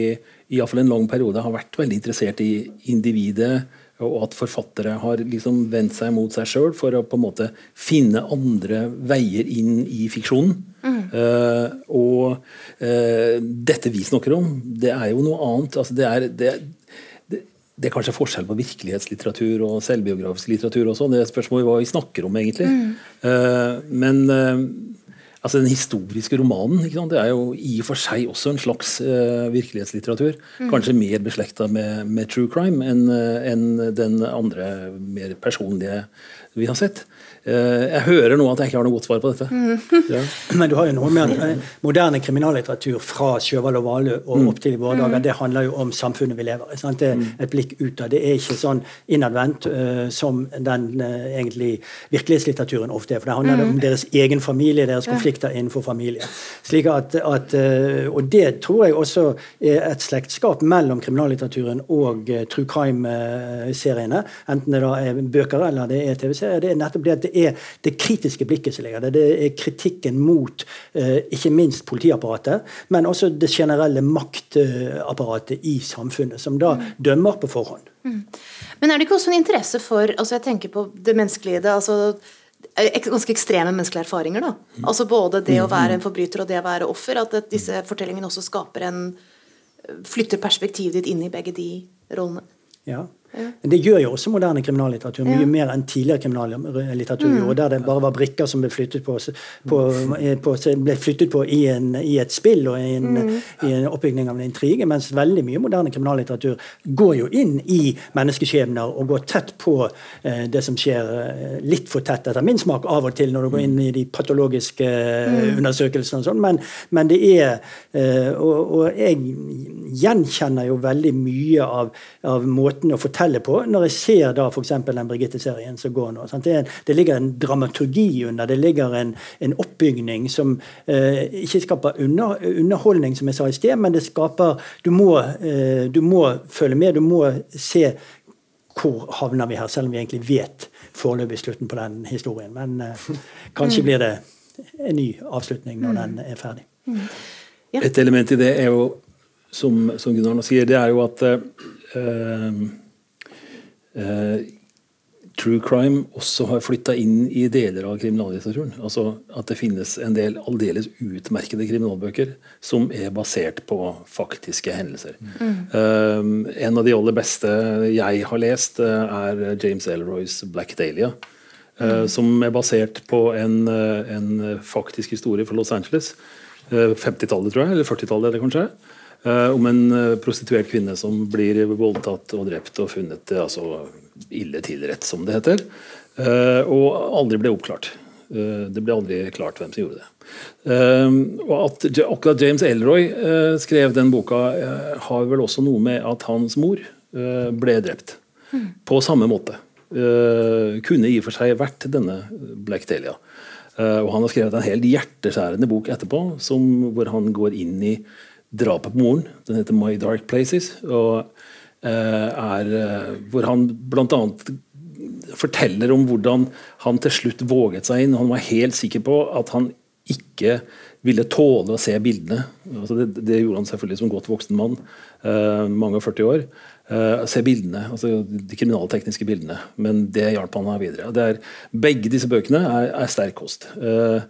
i fall en lang periode har vært veldig interessert i individet Og at forfattere har liksom vendt seg mot seg sjøl for å på en måte finne andre veier inn i fiksjonen. Mm. Uh, og uh, dette vi snakker om, det er jo noe annet. Altså, det, er, det, det, er, kanskje forskjell på virkelighetslitteratur og selvbiografisk litteratur også. Det er spørsmålet hva vi snakker om, egentlig. Mm. Uh, men altså Den historiske romanen det er jo i og for seg også en slags uh, virkelighetslitteratur. Mm. Kanskje mer beslekta med, med, true crime enn en den andre mer personlige vi har sett. Eh, jeg hører nå at jeg ikke har noe godt svar på dette. Mm. Ja. (laughs) Men du har jo noe med eh, moderne kriminallitteratur fra Sjøvald og Valø og mm. opp til i våre dager, mm. det handler jo om samfunnet vi lever i. Det er et blikk utad. Det er ikke sånn innadvendt uh, som den uh, egentlig virkelighetslitteraturen ofte er. For det handler om deres egen familie, deres konflikter innenfor familie. Slik at, at uh, Og det tror jeg også er et slektskap mellom kriminallitteraturen og true crime-seriene. Enten det da er bøker eller det er TV-serier. Det er nettopp det at det er det kritiske blikket som ligger der. Det er kritikken mot eh, ikke minst politiapparatet, men også det generelle maktapparatet i samfunnet, som da mm. dømmer på forhånd. Mm. Men er det ikke også en interesse for altså Jeg tenker på det menneskelige. Det, altså ganske ekstreme menneskelige erfaringer. da. Mm. Altså Både det å være en forbryter og det å være offer. At disse fortellingene også skaper en Flytter perspektivet ditt inn i begge de rollene. Ja, men Det gjør jo også moderne kriminallitteratur, mye ja. mer enn tidligere kriminallitteratur mm. der det bare var brikker som ble flyttet på, på, på, ble flyttet på i, en, i, et spill og i en, mm. i en, oppbygning av en intrige, mens veldig mye moderne kriminallitteratur går jo inn i menneskeskjebner og går tett på eh, det som skjer eh, litt for tett, etter min smak, av og til når du går inn i de patologiske eh, mm. undersøkelsene og sånn, men, men, det er eh, og, og, jeg gjenkjenner jo veldig mye av, av måten å fortelle fortelle på når jeg ser da f.eks. den Birgitte-serien som går nå. Det, det, ligger en dramaturgi under, det ligger en, en oppbygning som eh, ikke skaper under, underholdning, som jeg sa i sted, men det skaper Du må, eh, du må følge med, du må se hvor havner vi her, selv om vi egentlig vet foreløpig slutten på den historien. Men eh, kanskje blir det en ny avslutning når den er ferdig. Mm. Ja. Et element i det er jo, som, som Gunnar sier, det er jo at uh, Eh, true crime også har flytta inn i deler av kriminallitteraturen. Altså At det finnes en del aldeles utmerkede kriminalbøker som er basert på faktiske hendelser. Mm. Um, en av de aller beste jeg har lest, er James Elroys 'Black Dahlia'. Uh, Som er basert på en, en, faktisk historie fra Los Angeles. Uh, 50-tallet, tror jeg. Eller 40-tallet, det kanskje. Uh, om en uh, prostituert kvinne som blir voldtatt og drept og funnet uh, altså ille tilrett, som det heter. og aldri ble oppklart. det ble aldri klart hvem som gjorde det. og At akkurat James Elroy skrev den boka, har vel også noe med at hans mor ble drept. På samme måte. kunne i og for seg vært denne Black Delia. og Han har skrevet en helt hjerteskjærende bok etterpå, som, hvor han går inn i drapet på moren. Den heter 'My Dark Places'. og eh, er, eh, Hvor han bl.a. forteller om hvordan han til slutt våget seg inn. Han var helt sikker på at han ikke ville tåle å se bildene. Altså det, det, gjorde han selvfølgelig som godt voksen mann, uh, mange og 40 år. Uh, se bildene, altså de kriminaltekniske bildene. Men det hjalp han her videre. Er, begge disse bøkene er, er sterk kost. Uh,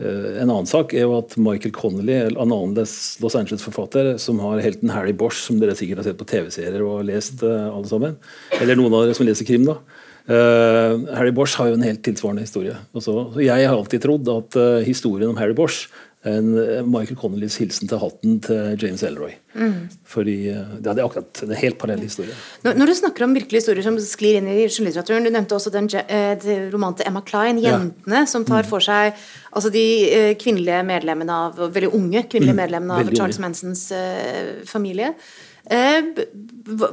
en annen sak er jo at Michael Connolly, annen Los Angeles-forfatter, som har helten Harry Bosch, som dere sikkert har sett på TV-serier og lest eh, alle sammen, eller noen av dere som leser krim, da. Uh, Harry Bosch har jo en helt tilsvarende historie. Også, så jeg har alltid trodd at historien om Harry Bosch en Michael Connollys hilsen til hatten til James Elroy. Mm. Fordi Det er akkurat en helt parallell historie. Når, når, du snakker om virkelige historier som sklir inn i skjønnlitteraturen Du nevnte også den eh, romanen til Emma Klein, 'Jentene', ja. som tar mm. for seg altså de eh, kvinnelige medlemmene av veldig unge kvinnelige mm. medlemmene av Charles unge. Mansons uh, familie. Uh,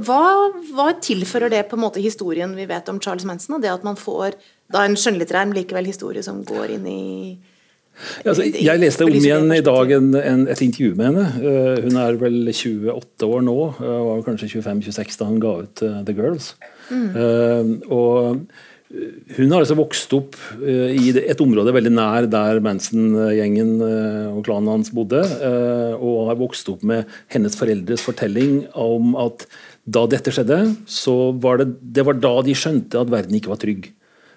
hva, hva, tilfører det på en måte historien vi vet om Charles Manson? Og det at man får da en skjønnlitterær, men likevel historie som går inn i Altså, jeg leste om igjen i dag en, en, et intervju med henne. Uh, hun er vel 28 år nå, uh, var kanskje 25-26 da hun ga ut uh, The Girls. Mm. og hun har altså vokst opp i et område veldig nær der Manson-gjengen og klanen hans bodde. og har vokst opp med hennes foreldres fortelling om at da dette skjedde, så var det, det var da de skjønte at verden ikke var trygg.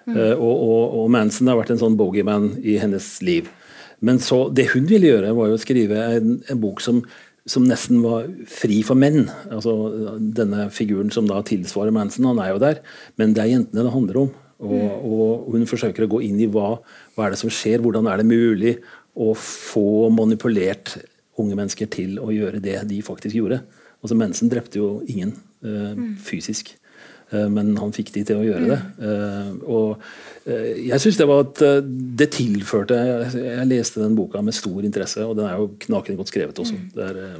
Mm. Uh, og, og, og, Manson har vært en sånn bogeyman i hennes liv. Men så, det hun ville gjøre, var jo å skrive en, en bok som, som, nesten var fri for menn. Altså, denne figuren som da tilsvarer Manson, han er jo der, men det er jentene det handler om. Og, mm. og hun forsøker å gå inn i hva, hva er det som skjer, hvordan er det mulig å få manipulert unge mennesker til å gjøre det de faktisk gjorde. Altså Mensen drepte jo ingen øh, mm. fysisk, men han fikk de til å gjøre mm. det. Uh, og jeg syns det var at det tilførte jeg, leste den boka med stor interesse, og den er jo knakende godt skrevet også. Mm. Det er,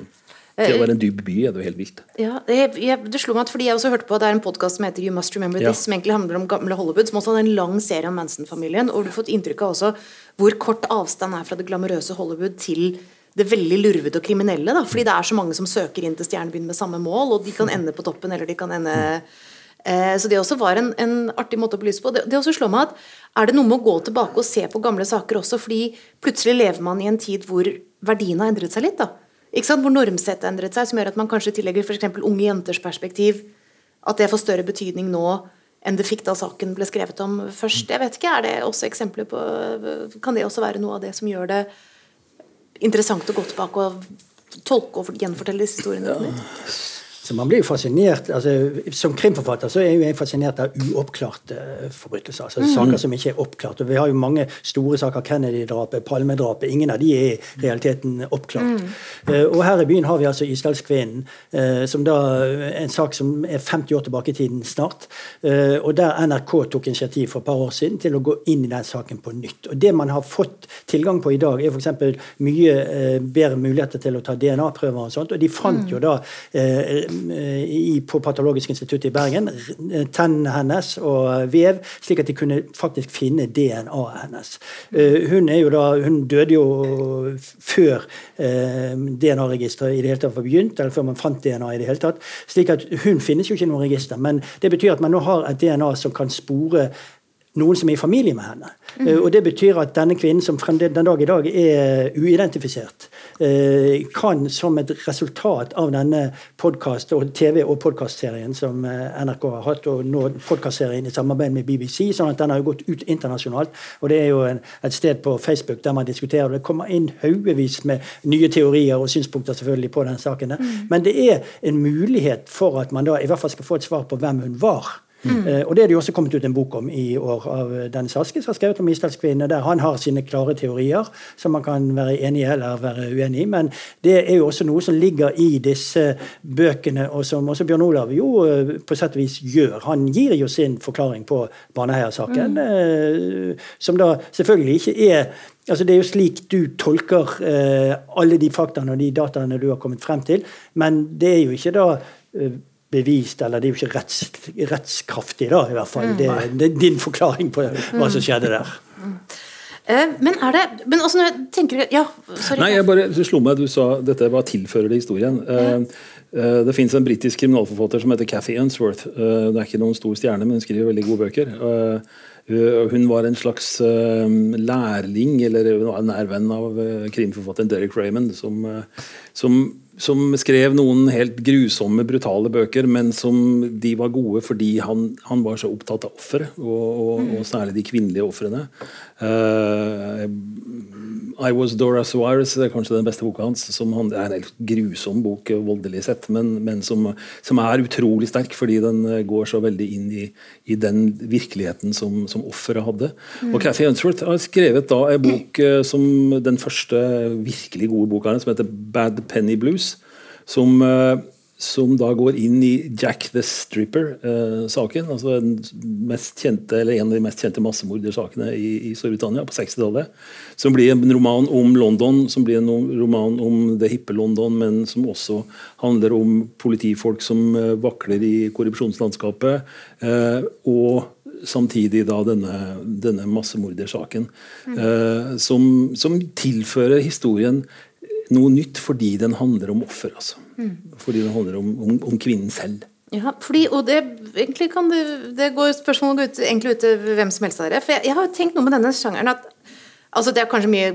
til å være en dyp by er det jo helt vilt. Ja, jeg, jeg, det slo meg at fordi jeg også hørte på Det er en podkast som heter You Must Remember ja. This, som egentlig handler om gamle Hollywood, som også hadde en lang serie om Manson-familien. Og du har fått inntrykk av også hvor kort avstand er fra det glamorøse Hollywood til det veldig lurvede og kriminelle. Da, fordi det er så mange som søker inn til Stjernebyen med samme mål, og de kan ende på toppen, eller de kan ende eh, Så det også var en, en, artig måte å belyse på. Det, det også slår meg at er det noe med å gå tilbake og se på gamle saker også, fordi plutselig lever man i en tid hvor verdiene har endret seg litt. da. Ikke sant? Hvor normsettet har endret seg, som gjør at man kanskje tillegger f.eks. unge jenters perspektiv at det får større betydning nå enn det fikk da saken ble skrevet om først. Jeg vet ikke, Er det også eksempler på Kan det også være noe av det som gjør det interessant å gå tilbake og tolke og gjenfortelle disse historiene ja. Så man blir jo fascinert, altså, Som krimforfatter så er jo jeg fascinert av uoppklarte forbrytelser. altså mm. Saker som ikke er oppklart. og Vi har jo mange store saker. Kennedy-drapet, Palme-drapet. Ingen av de er i realiteten oppklart. Mm. Uh, og her i byen har vi altså Isdalskvinnen, uh, som da en sak som er 50 år tilbake i tiden snart. Uh, og der NRK tok initiativ for et par år siden til å gå inn i den saken på nytt. Og Det man har fått tilgang på i dag, er f.eks. mye bedre muligheter til å ta DNA-prøver og sånt. Og de fant mm. jo da i, på Patologisk institutt i Bergen tennene hennes og vev, slik at de kunne faktisk finne DNA-et hennes. Eh, hun, da, hun døde jo før eh, DNA-registeret i det hele tatt var begynt, eller før man fant DNA i det hele tatt. slik at hun finnes jo ikke i noe register. Men det betyr at man nå har et DNA som kan spore noen som er i familie med henne. Mm. Uh, og Det betyr at denne kvinnen, som fremdeles den dag i dag er uidentifisert, uh, kan som et resultat av denne podcast- og TV- og podkastserien som uh, NRK har hatt, og nå podkastserien i samarbeid med BBC, sånn at den har gått ut internasjonalt. og Det er jo en, et sted på Facebook der man diskuterer, og det kommer inn haugevis med nye teorier og synspunkter selvfølgelig på den saken. Mm. Men det er en mulighet for at man da i hvert fall skal få et svar på hvem hun var. Mm. Uh, og Det er det jo også kommet ut en bok om i år av Dennis Aske, som har skrevet om Isdalskvinnene, der han har sine klare teorier som man kan være enig i eller være uenig i. Men det er jo også noe som ligger i disse bøkene, og som også Bjørn Olav jo uh, på sett og vis gjør. Han gir jo sin forklaring på Baneheia-saken, mm. som da selvfølgelig ikke er Altså Det er jo slik du tolker alle de faktaene og de dataene du har kommet frem til, men det er jo ikke da bevist, eller det er jo ikke retts, rettskraftig, da, i hvert fall. Mm. Det, det, er din forklaring på hva som skjedde der. Mm. Uh, men er det men også når jeg tenker Ja, sorry. Nei, jeg bare slo meg du sa dette var tilfører det historien. Uh, uh, det fins en britisk kriminalforfatter som heter Cathy Unsworth. det er ikke noen stor stjerne, men hun skriver veldig gode bøker. Hun var en slags lærling, eller hun var en nær venn av krimforfatteren Derek Raymond, som, som som skrev noen helt grusomme, brutale bøker, men som de var gode fordi han, han var så opptatt av offeret, og, og, og, mm. særlig de kvinnelige ofrene. Uh, I Was Dora Suarez er kanskje den beste boka hans. som han, Det er en helt grusom bok, voldelig sett, men, men som, som, er utrolig sterk fordi den går så veldig inn i, i den virkeligheten som, som offeret hadde. Mm. Og Cathy Unsworth har skrevet da en bok eh, som den første virkelig gode boka som heter Bad Penny Blues som, eh, som da går inn i Jack the Stripper-saken. Eh, altså mest kjente, eller En av de mest kjente massemordersakene i, i Storbritannia på 60-tallet. Som blir en roman om London, som blir en roman om det hippe London, men som også handler om politifolk som eh, vakler i korrupsjonslandskapet. Eh, og samtidig da denne, denne massemordersaken. Mm. Eh, som, som tilfører historien noe nytt fordi den handler om offer. Altså. Mm. Fordi den handler om, om, om, kvinnen selv. Ja, fordi, og det, egentlig kan det, det går Spørsmålet ut, egentlig ut til hvem som helst av dere. For jeg, jeg har tenkt noe med denne sjangeren at Altså det er kanskje mye,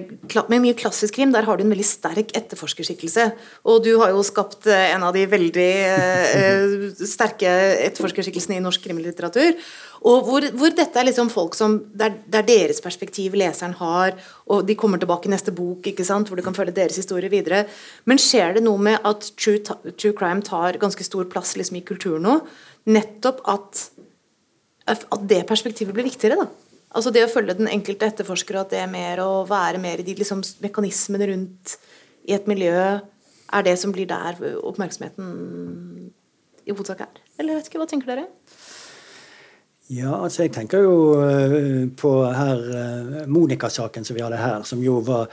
Med mye klassisk krim der har du en veldig sterk etterforskerskikkelse. Og du har jo skapt eh, en av de veldig eh, sterke etterforskerskikkelsene i norsk krimlitteratur. Og hvor, hvor, dette er liksom folk som det er, det er, deres perspektiv leseren har, og de kommer tilbake i neste bok, ikke sant, hvor du kan følge deres historie videre. Men skjer det noe med at true, true crime tar ganske stor plass liksom, i kulturen nå? Nettopp at, at det perspektivet blir viktigere, da. Altså det å følge den enkelte etterforsker, at det er mer å være mer i de liksom, mekanismene rundt i et miljø, er det som blir der oppmerksomheten i hovedsak er? Eller vet ikke, hva tenker dere? Ja, altså jeg tenker jo uh, på her uh, Monica-saken som vi hadde her, som jo var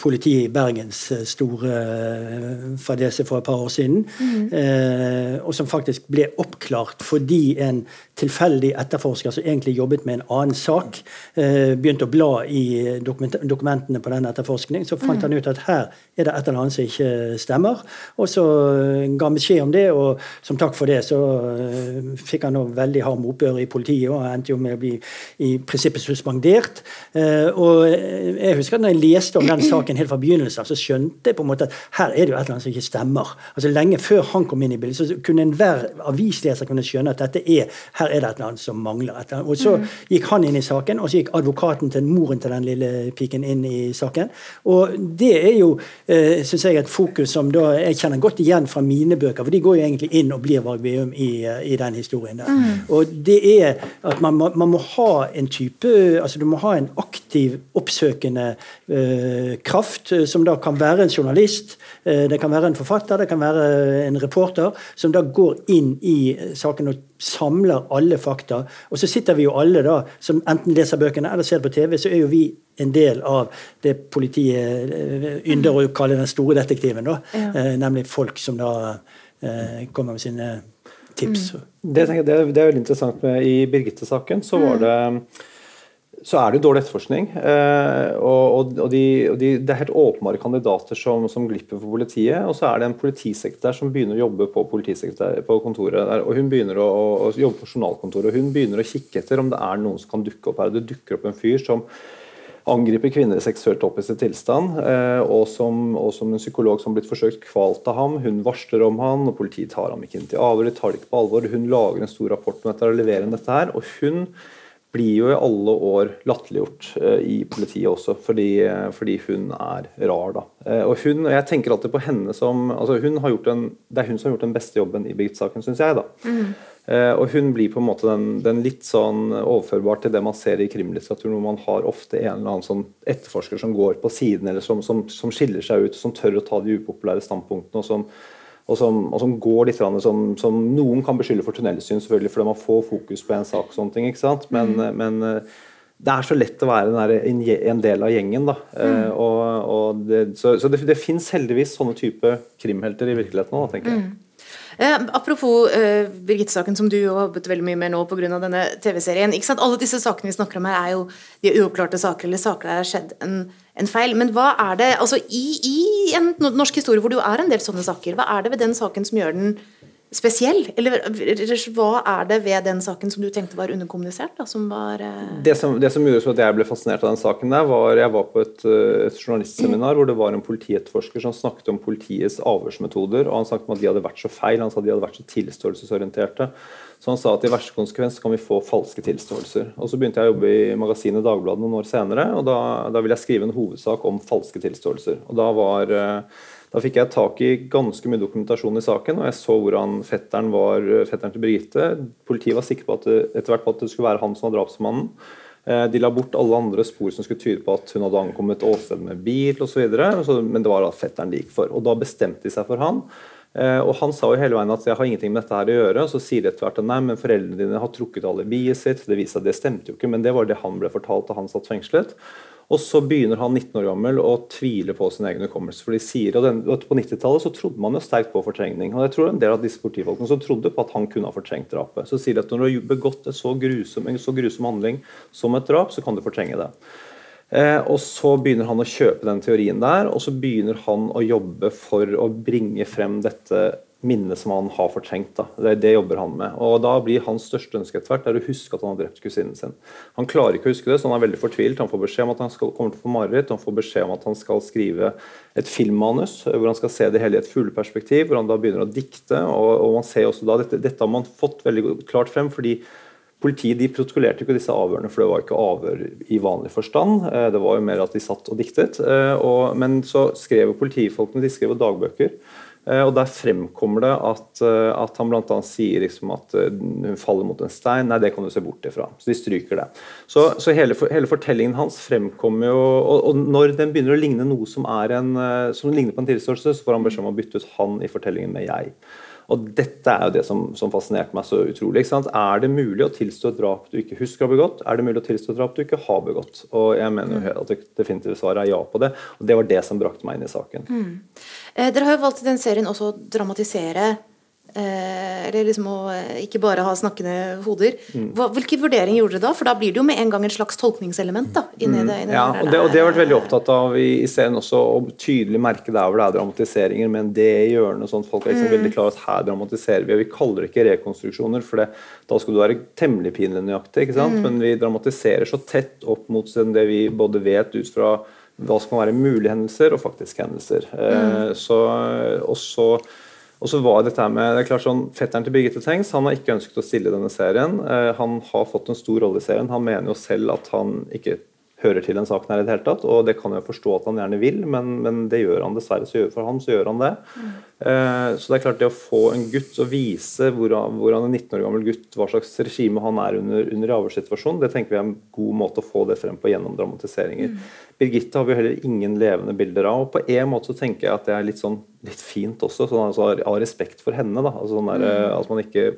politiet i Bergens eh, store eh, fadese for et par år siden. Mm. Eh, og som faktisk ble oppklart fordi en tilfeldig etterforsker som egentlig jobbet med en annen sak, eh, begynte å bla i dokument dokumentene på den etterforskningen. Så fant mm. han ut at her er det et eller annet som ikke stemmer. Og så eh, ga han beskjed om det, og som takk for det så fikk han noe veldig hard motbør i politiet og endte jo med å bli i prinsippet suspendert. Eh, og jeg husker at når jeg leste om den saken saken helt fra begynnelsen av, så skjønte jeg på en måte at her er det jo et eller annet som ikke stemmer. Altså Lenge før han kom inn i bildet, så kunne enhver avisleser kunne skjønne at dette er, her er det et eller annet som mangler. Annet. Og Så mm. gikk han inn i saken, og så gikk advokaten til moren til den lille piken inn i saken. Og det er jo, eh, syns jeg, et fokus som da jeg kjenner godt igjen fra mine bøker, for de går jo egentlig inn og blir Varg Veum i, eh, i, den historien der. Mm. Og det er at man man må, ha en type altså Du må ha en aktiv, oppsøkende eh, kraft, eh, som da kan være en journalist, eh, det kan være en forfatter, det kan være en reporter, som da går inn i saken og samler alle fakta. Og så sitter vi jo alle da, som enten leser bøkene eller ser på TV, så er jo vi en del av det politiet eh, ynder å kalle den store detektiven. da, ja. Nemlig folk som da kommer med sine tips. Mm. Det, det, det, er veldig interessant med I Birgitte-saken så var mm. det så er det jo dårlig etterforskning. Eh, og, og, de, og de, Det er helt åpenbare kandidater som, som, glipper for politiet. Og så er det en politisekretær som begynner å jobbe på, på kontoret og Hun begynner å, å, jobbe på journalkontoret og hun begynner å kikke etter om det er noen som kan dukke opp her. Det dukker opp en fyr som angriper kvinner i seksuelt opphisset tilstand, eh, og, som, og som en psykolog som har blitt forsøkt kvalt av ham. Hun varsler om han, og politiet tar ham ikke inn til avhør, de tar det ikke på alvor. Hun lager en stor rapport om dette og leverer inn dette her. og hun blir jo i alle år latterliggjort uh, i politiet også, fordi, uh, fordi, hun er rar. da. Uh, og hun, og Jeg tenker alltid på henne som altså hun har gjort en, Det er hun som har gjort den beste jobben i Birgit-saken, syns jeg. da. Mm. og hun blir på en måte den, den, litt sånn overførbar til det man ser i krimlitteraturen, hvor man har ofte en eller annen sånn etterforsker som går på siden, eller som, som, som skiller seg ut, som tør å ta de upopulære standpunktene. og som og som, og som går litt som, som, noen kan beskylde for tunnelsyn, selvfølgelig, fordi man får fokus på en sak. og sånne ting, ikke sant? Men, mm. men, eh, det er så lett å være en del av gjengen. da. Eh, mm. og, og det, så, så det, det fins heldigvis sånne type krimhelter i virkeligheten nå, tenker jeg. Mm. Eh, apropos eh, Birgitte-saken, som du har jobbet veldig mye med nå pga. denne TV-serien. ikke sant? Alle disse sakene vi snakker om her, er jo de uoppklarte saker, eller saker der det har skjedd en, en, feil. Men hva er det altså i, i, en norsk historie hvor det jo er en del sånne saker, hva er det ved den saken som gjør den spesiell? Eller hva er det ved den saken som du tenkte var underkommunisert? Da, som var, uh... det, som, det, som, gjorde at jeg ble fascinert av den saken, der, var jeg var på et, eh, et journalistseminar hvor det var en politietterforsker som snakket om politiets avhørsmetoder. og Han snakket om at de hadde vært så feil, han sa at de hadde vært så tilståelsesorienterte. Så han sa at i verste konsekvens kan vi få falske tilståelser. Og Så begynte jeg å jobbe i magasinet Dagbladet noen år senere, og da, da ville jeg skrive en hovedsak om falske tilståelser. Og da var uh, da fikk jeg tak i ganske mye dokumentasjon i saken, og jeg så hvordan fetteren var fetteren til Birgitte. Politiet var sikker på at det, etter hvert på at det skulle være han som var drapsmannen. Eh, de la bort alle andre spor som skulle tyde på at hun hadde ankommet åstedet med bil osv. Men det var da fetteren de gikk for. Og da bestemte de seg for han. Eh, og Han sa jo hele veien at jeg har ingenting med dette her å gjøre. Så sier de etter hvert at nei, men foreldrene dine har trukket alibiet sitt. Det viste at det stemte jo ikke, men det var det han ble fortalt da han satt fengslet. Og så begynner han 19 år gammel å tvile på sin egen hukommelse. For de sier, den, På 90-tallet så trodde man jo sterkt på fortrengning. og jeg tror en del av disse politifolkene som trodde på at han kunne ha fortrengt drapet. Så sier de at når du har begått så grusom, en så grusom handling som et drap, så kan du fortrenge det. Eh, og Så begynner han å kjøpe den teorien der, og så begynner han å jobbe for å bringe frem dette minne som han har fortrengt. Da. Det, det, jobber han med. Og Da blir hans største ønske etter hvert er å huske at han har drept kusinen sin. Han klarer ikke å huske det, så han er veldig fortvilt. Han får beskjed om at han skal, kommer til å få mareritt. Han får beskjed om at han skal skrive et filmmanus hvor han skal se det hele i et fugleperspektiv, hvor han da begynner å dikte. og, og man ser også da, dette, dette har man fått veldig klart frem, fordi Politiet de protokollerte ikke disse avhørene, for det var ikke avhør i vanlig forstand. Eh, det var jo mer at de satt og diktet. Og, men så skrev politifolkene de skrev dagbøker. Eh, og Der fremkommer det at, at han bl.a. sier liksom at hun faller mot en stein. Nei, det kan du se bort ifra. Så de stryker det. Så, så hele, hele, fortellingen hans fremkommer jo og, og, når den begynner å ligne noe som, en, som ligner på en tilståelse, så får han beskjed om å bytte ut han i fortellingen med jeg. Og Dette er jo det som, som fascinerte meg så utrolig. Er det mulig å tilstå et drap du ikke husker å ha begått? Er det mulig å tilstå et drap du ikke har begått? Og jeg mener jo at det definitive svaret er ja på det. Og det var det som brakte meg inn i saken. Mm. Eh, dere har jo valgt i den serien også å dramatisere eller liksom å eh, ikke bare ha snakkende hoder. Mm. Hva, hvilke vurderinger gjorde dere da? For da blir det jo med en gang et slags tolkningselement. da, inni mm. det. Inni ja, og det, og det har vært veldig opptatt av i, i serien også, å tydelig merke der hvor det er dramatiseringer, men det hjørnet sånn folk er liksom mm. veldig klar at her dramatiserer vi. og Vi kaller det ikke rekonstruksjoner, for det, da skal du være temmelig pinlig nøyaktig. ikke sant? Mm. Men vi dramatiserer så tett opp mot det vi både vet ut fra hva som kan være mulige hendelser og faktiske hendelser. Eh, mm. så, og så og så var dette med, det er klart sånn, Fetteren til Birgitte Tengs han har ikke ønsket å stille denne serien. Eh, han har fått en stor rolle i serien. Han mener jo selv at han ikke hører til den saken her i det hele tatt. Og det kan jeg forstå at han gjerne vil, men, men det gjør han dessverre. Så for ham så gjør han det. Mm. Eh, så det er klart det å få en gutt å vise hvordan, en 19 år gammel gutt, hva slags regime han er under, under i avhørssituasjonen, det tenker vi er en god måte å få det frem på gjennom dramatiseringer. Mm. Birgitte har vi heller ingen levende bilder av. og På en måte så tenker jeg at det er litt, sånn, litt fint også, sånn, altså, av respekt for henne. da, altså sånn der, mm. At man ikke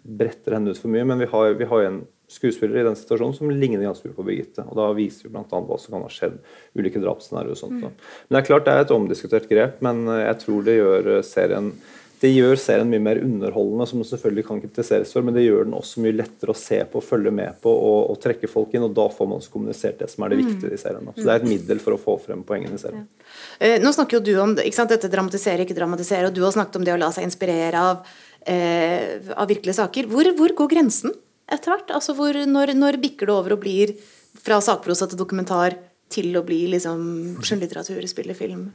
bretter henne ut for mye. Men vi har, vi har en skuespiller i den situasjonen som ligner ganske mye på Birgitte. og Da viser vi bl.a. hva som kan ha skjedd. Ulike drapsscenarioer og sånt. Mm. Men det er klart det er et omdiskutert grep, men jeg tror det gjør serien det gjør serien mye mer underholdende, som det selvfølgelig kan kritiseres for, men det gjør den også mye lettere å se på, følge med på og, og trekke folk inn. og Da får man også kommunisert det som er det mm. viktige i serien. Så Det er et middel for å få frem poengene i serien. Ja. Eh, nå snakker jo du om sant, dette dramatisere, ikke dramatisere, og du har snakket om det å la seg inspirere av, eh, av virkelige saker. Hvor, hvor, går grensen etter hvert? Altså hvor, når, når bikker det over og blir fra sakprosa til dokumentar til å bli liksom skjønnlitteratur, spillefilm?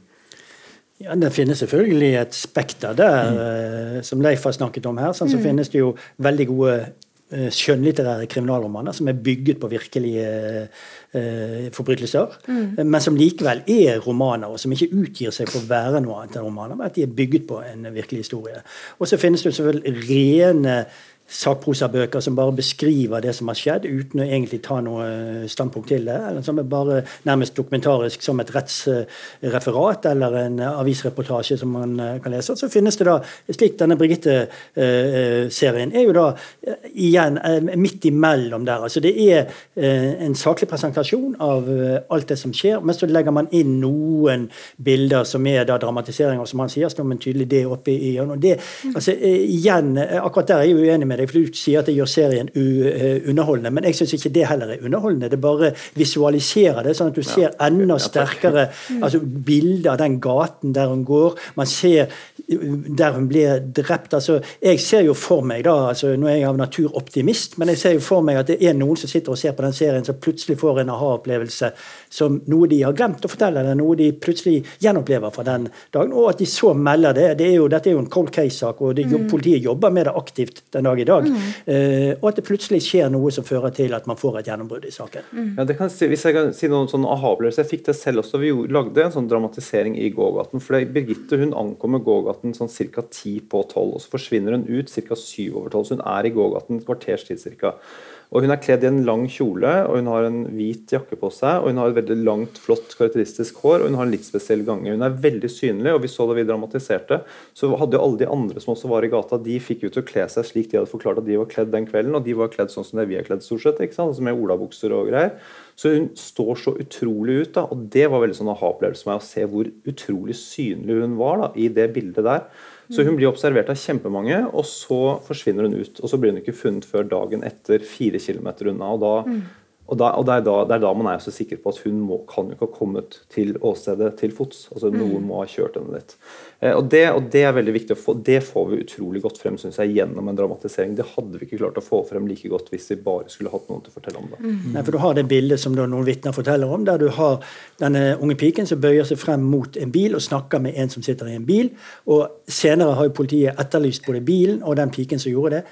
Ja, Det finnes selvfølgelig et spekter der, mm. som Leif har snakket om her. Sånn, så mm. finnes det jo veldig gode uh, skjønnlitterære kriminalromaner som er bygget på virkelige uh, forbrytelser, mm. men som likevel er romaner, og som ikke utgir seg for å være noe annet enn romaner, men at de er bygget på en virkelig historie. Og så finnes det selvfølgelig rene sakprosabøker som bare beskriver det som har skjedd, uten å egentlig ta noe standpunkt til det. eller Som er bare nærmest dokumentarisk som et rettsreferat eller en avisreportasje som man eh, kan lese. Så finnes det da, slik denne Birgitte-serien er jo da eh, igjen eh, midt imellom der. altså Det er en saklig presentasjon av alt det som skjer, men så legger man inn noen bilder som er da dramatiseringer, som han sier, som en tydelig det oppe i hjørnet. Det, altså, igjen, akkurat der er jeg uenig med med deg, for du sier at jeg gjør serien eh, underholdende. Men jeg syns ikke det heller er underholdende. Det bare visualiserer det, sånn at du ser enda sterkere altså, bilder av den gaten der hun går. Man ser der hun blir drept. altså Jeg ser jo for meg, da, altså nå er jeg av natur optimist, men jeg ser jo for meg at det er noen som sitter og ser på den serien, som plutselig får en aha-opplevelse som noe de har glemt å fortelle, eller noe de plutselig gjenopplever fra den dagen. Og at de så melder det. det er jo, dette er jo en cold case-sak, og det, mm. politiet jobber med det aktivt den dag i dag. Mm. Uh, og at det plutselig skjer noe som fører til at man får et gjennombrudd i saken. Mm. Ja, det kan si, hvis jeg kan si noen sånn aha-opplevelse Jeg fikk det selv også. Vi lagde en sånn dramatisering i gågaten. for Birgitte hun ankommer gågaten sånn ca. ti på tolv, og så forsvinner hun ut ca. syv over tolv. Så hun er i gågaten et kvarters tid ca. Og Hun er kledd i en lang kjole og hun har en hvit jakke på seg. og Hun har et veldig langt, flott, karakteristisk hår og hun har en litt spesiell gange. Hun er veldig synlig, og vi så da vi dramatiserte. Så hadde jo alle de andre som også var i gata, de fikk jo til å kle seg slik de hadde forklart at de var kledd den kvelden. Og de var kledd sånn som det vi er kledd, stort sett. ikke sant? Altså med olabukser og greier. Så hun står så utrolig ut. da, og Det var veldig sånn aha-opplevelse for meg å se hvor utrolig synlig hun var da, i det bildet der. Så hun blir observert av kjempemange, og så forsvinner hun ut. Og så blir hun ikke funnet før dagen etter, fire kilometer unna. og da, mm. Og, da, og det, er da, det, er da, man er så sikker på at hun må, kan jo ikke ha kommet til åstedet til fots. altså mm. Noen må ha kjørt henne dit. Eh, og, det, og, det, er veldig viktig å få, det får vi utrolig godt frem synes jeg, gjennom en dramatisering. Det hadde vi ikke klart å få frem like godt hvis vi bare skulle hatt noen til å fortelle om det. Mm. Nei, for Du har det bildet som noen vitner forteller om, der du har denne unge piken som bøyer seg frem mot en bil og snakker med en som sitter i en bil. og Senere har jo politiet etterlyst både bilen og den piken som gjorde det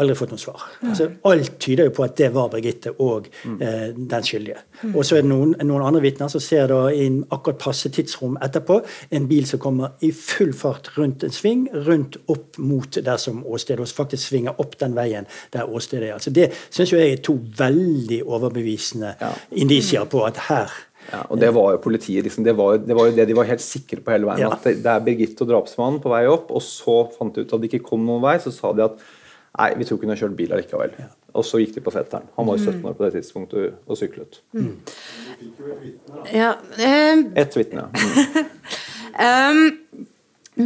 aldri fått noe svar. Altså, alt tyder jo på at det var Birgitte og eh, den skyldige. Og så er det noen, noen andre vitner som ser da i akkurat passe tidsrom etterpå en bil som kommer i full fart rundt en sving, rundt opp mot der som åstedet, og faktisk svinger opp den veien der åstedet er. Altså, det syns jeg er to veldig overbevisende ja. indisier på at her ja, og Det var jo politiet. Liksom. Det, var, det, var, jo det de var helt sikre på hele veien. Ja. At det, det er Birgitte og drapsmannen på vei opp. Og så fant de ut at de ikke kom noen vei. Så sa de at Nei, vi tror ikke hun har kjørt bil allikevel. Ja. Og så gikk de på fetteren. Han var jo 17 år på det tidspunktet og syklet. Mm. Ja, eh, Ett vitne. Mm. (laughs) um,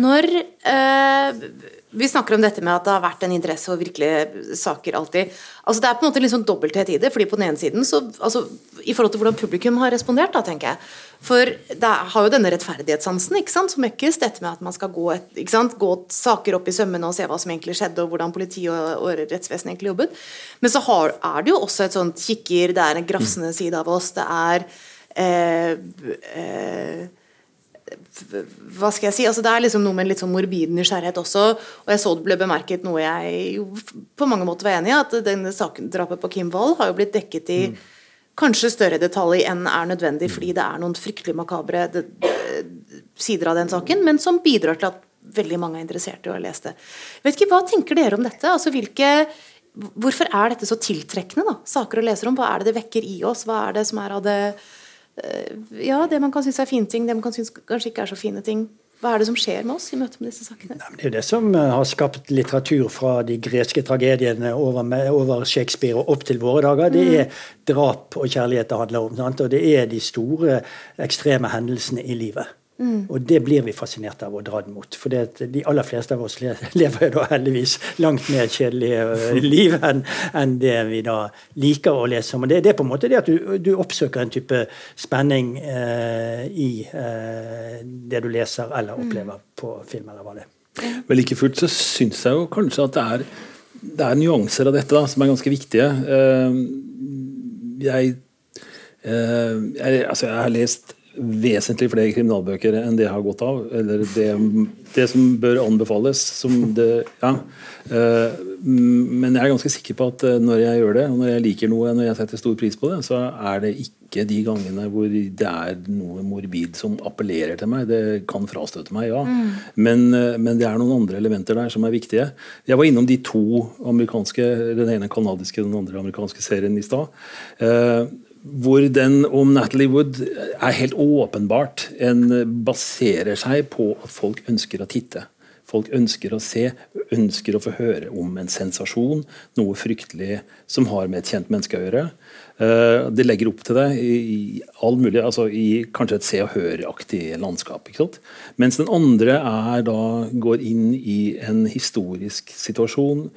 når uh, vi snakker om dette med at det har vært en interesse for virkelige saker alltid. Altså Det er på en måte litt sånn dobbelthet i det. fordi på den ene siden så, altså, I forhold til hvordan publikum har respondert, da, tenker jeg. For det har jo denne rettferdighetssansen ikke sant, som møkkes. Dette med at man skal gå, et, ikke sant, gå saker opp i sømmene og se hva som egentlig skjedde, og hvordan politi og, og rettsvesenet egentlig jobbet. Men så har, er det jo også et sånt kikker, det er en grafsende side av oss. Det er eh, eh, hva skal jeg si, altså Det er liksom noe med en litt sånn morbid nysgjerrighet også. Og jeg så det ble bemerket noe jeg på mange måter var enig i, at denne saken, drapet på Kim Wold har jo blitt dekket i mm. kanskje større detalj enn er nødvendig, fordi det er noen fryktelig makabre sider av den saken, men som bidrar til at veldig mange er interessert i å ha lest det. Vet ikke, Hva tenker dere om dette? Altså hvilke Hvorfor er dette så tiltrekkende? da, Saker å lese om? Hva er det det vekker i oss? Hva er det som er av det ja, det man kan synes er fine ting, det man kan synes kanskje ikke er så fine ting. Hva er det som skjer med oss i møte med disse sakene? det er jo det som eh, har skapt litteratur fra de greske tragediene over, over Shakespeare og opp til våre dager. Det mm. er drap og kjærlighet det handler om. Sant? Og det er de store, ekstreme hendelsene i livet. Mm. Og det blir vi fascinert av å dra den mot. For de aller fleste av oss (laughs) lever jo da heldigvis langt mer kjedelige øh, (laughs) liv enn en det vi da liker å lese om. Og det, det er på en måte det at du, du oppsøker en type spenning eh, i eh, det du leser eller mm. opplever mm. på film, eller hva det er. Men like fullt så syns jeg jo kanskje at det er, det er nyanser av dette da, som er ganske viktige. Uh, jeg, uh, jeg, altså jeg har lest vesentlig flere kriminalbøker enn det jeg har gått av. Eller det, det som bør anbefales. Som det, ja. Eh, men jeg er ganske sikker på at eh, når jeg gjør det, og når jeg liker noe, når jeg setter stor pris på det, så er det ikke de gangene hvor det er noe morbid som appellerer til meg. Det kan frastøte meg, ja. Mm. Men, eh, men, det er noen andre elementer der som er viktige. Jeg var innom de to amerikanske, den ene kanadiske, den andre amerikanske serien i stad hvor den om Natalie Wood er helt åpenbart en baserer seg på at folk ønsker å titte. Folk ønsker å se, ønsker å få høre om en sensasjon, noe fryktelig som har med et kjent menneske å gjøre. Eh, det legger opp til det i, all mulig, altså i kanskje et se og hør-aktig landskap. Mens den andre da, går inn i en historisk situasjon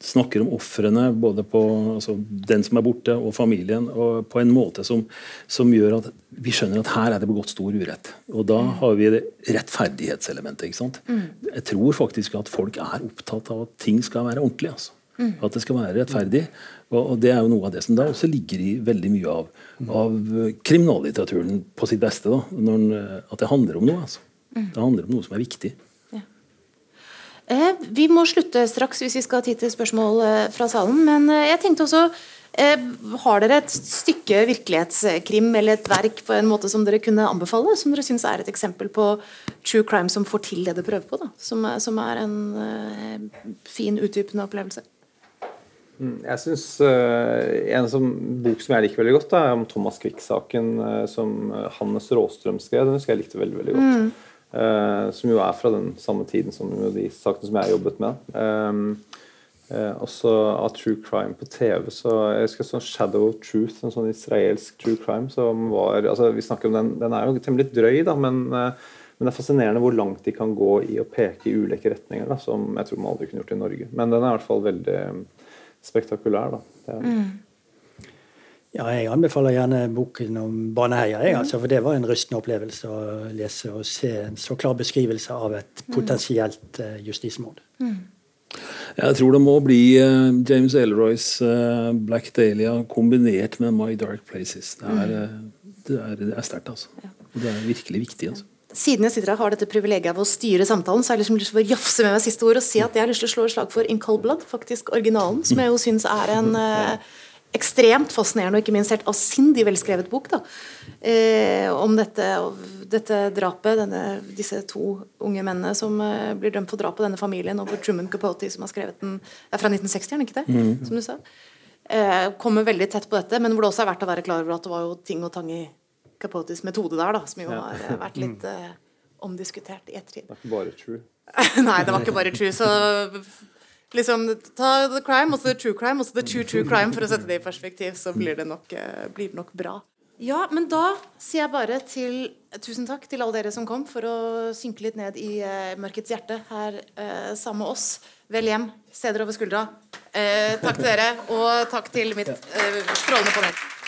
snakker om ofrene, både på altså den som er borte, og familien, og på en måte som, som, gjør at vi skjønner at her er det begått stor urett. Og da mm. har vi det rettferdighetselementet. ikke sant? Mm. Jeg tror faktisk at folk er opptatt av at ting skal være ordentlig. altså. Mm. At det skal være rettferdig. Og, og, det er jo noe av det som da også ligger i veldig mye av, av kriminallitteraturen på sitt beste. da, når, At det handler om noe. altså. Det handler om noe som er viktig. Eh, vi må slutte straks hvis vi skal ha tid til spørsmål eh, fra salen. Men eh, jeg tenkte også Har dere et stykke virkelighetskrim eller et verk på en måte som dere kunne anbefale? Som dere syns er et eksempel på true crime som får til det det prøver på? Da, som, som er en fin, utdypende opplevelse? Mm, jeg synes uh, En som, bok som jeg liker veldig godt, er om Thomas Quick-saken som Hannes Råstrøm skrev. Den husker jeg likte veldig veldig godt. Mm. Uh, som jo er fra den samme tiden som de sakene som jeg har jobbet med. Um, uh, også av true crime på TV. så jeg husker sånn Shadow of Truth, en sånn israelsk true crime som var altså vi snakker om Den, den er jo temmelig drøy, da, men, uh, men, det er fascinerende hvor langt de kan gå i å peke i ulike retninger. Da, som jeg tror man aldri kunne gjort i Norge. Men den er i hvert fall veldig spektakulær. da. Det, mm. Ja, jeg anbefaler gjerne boken om Baneheia, jeg, altså, for det var en rystende opplevelse å lese og se en så klar beskrivelse av et potensielt uh, justismord. Mm. Jeg tror det må bli uh, James Elroys uh, Black Dahlia kombinert med My Dark Places. Det er, uh, det er, det er sterkt, altså. Ja. Og det er virkelig viktig. altså. Siden jeg sitter her har dette privilegiet av å styre samtalen, så har jeg liksom lyst til å jafse med meg siste ord og si at jeg har lyst til å slå et slag for In Cold Blood, faktisk originalen, som jeg jo syns er en ekstremt fascinerende og ikke minst helt avsindig velskrevet bok da, eh, om dette, dette drapet. Denne, disse to unge mennene som eh, blir dømt for drap på denne familien, og for Truman Capote, som har skrevet den Det er fra 1960, ikke det? Mm. som du sa? Eh, kommer veldig tett på dette, men hvor det også er verdt å være klar over at det var jo ting og tang i Capotes metode der, da, som jo ja. har vært litt eh, omdiskutert i ettertid. Det er ikke bare true. (laughs) Nei, det var ikke bare true. Så liksom, ta the crime, og så the true crime, og så the true true crime, for å sette det i perspektiv, så blir det nok, uh, blir det nok bra. Ja, men da sier jeg bare til tusen takk til alle dere som kom for å synke litt ned i uh, mørkets hjerte her uh, sammen med oss. Vel hjem. Se dere over skuldra. takk til dere, og takk til mitt strålende panel.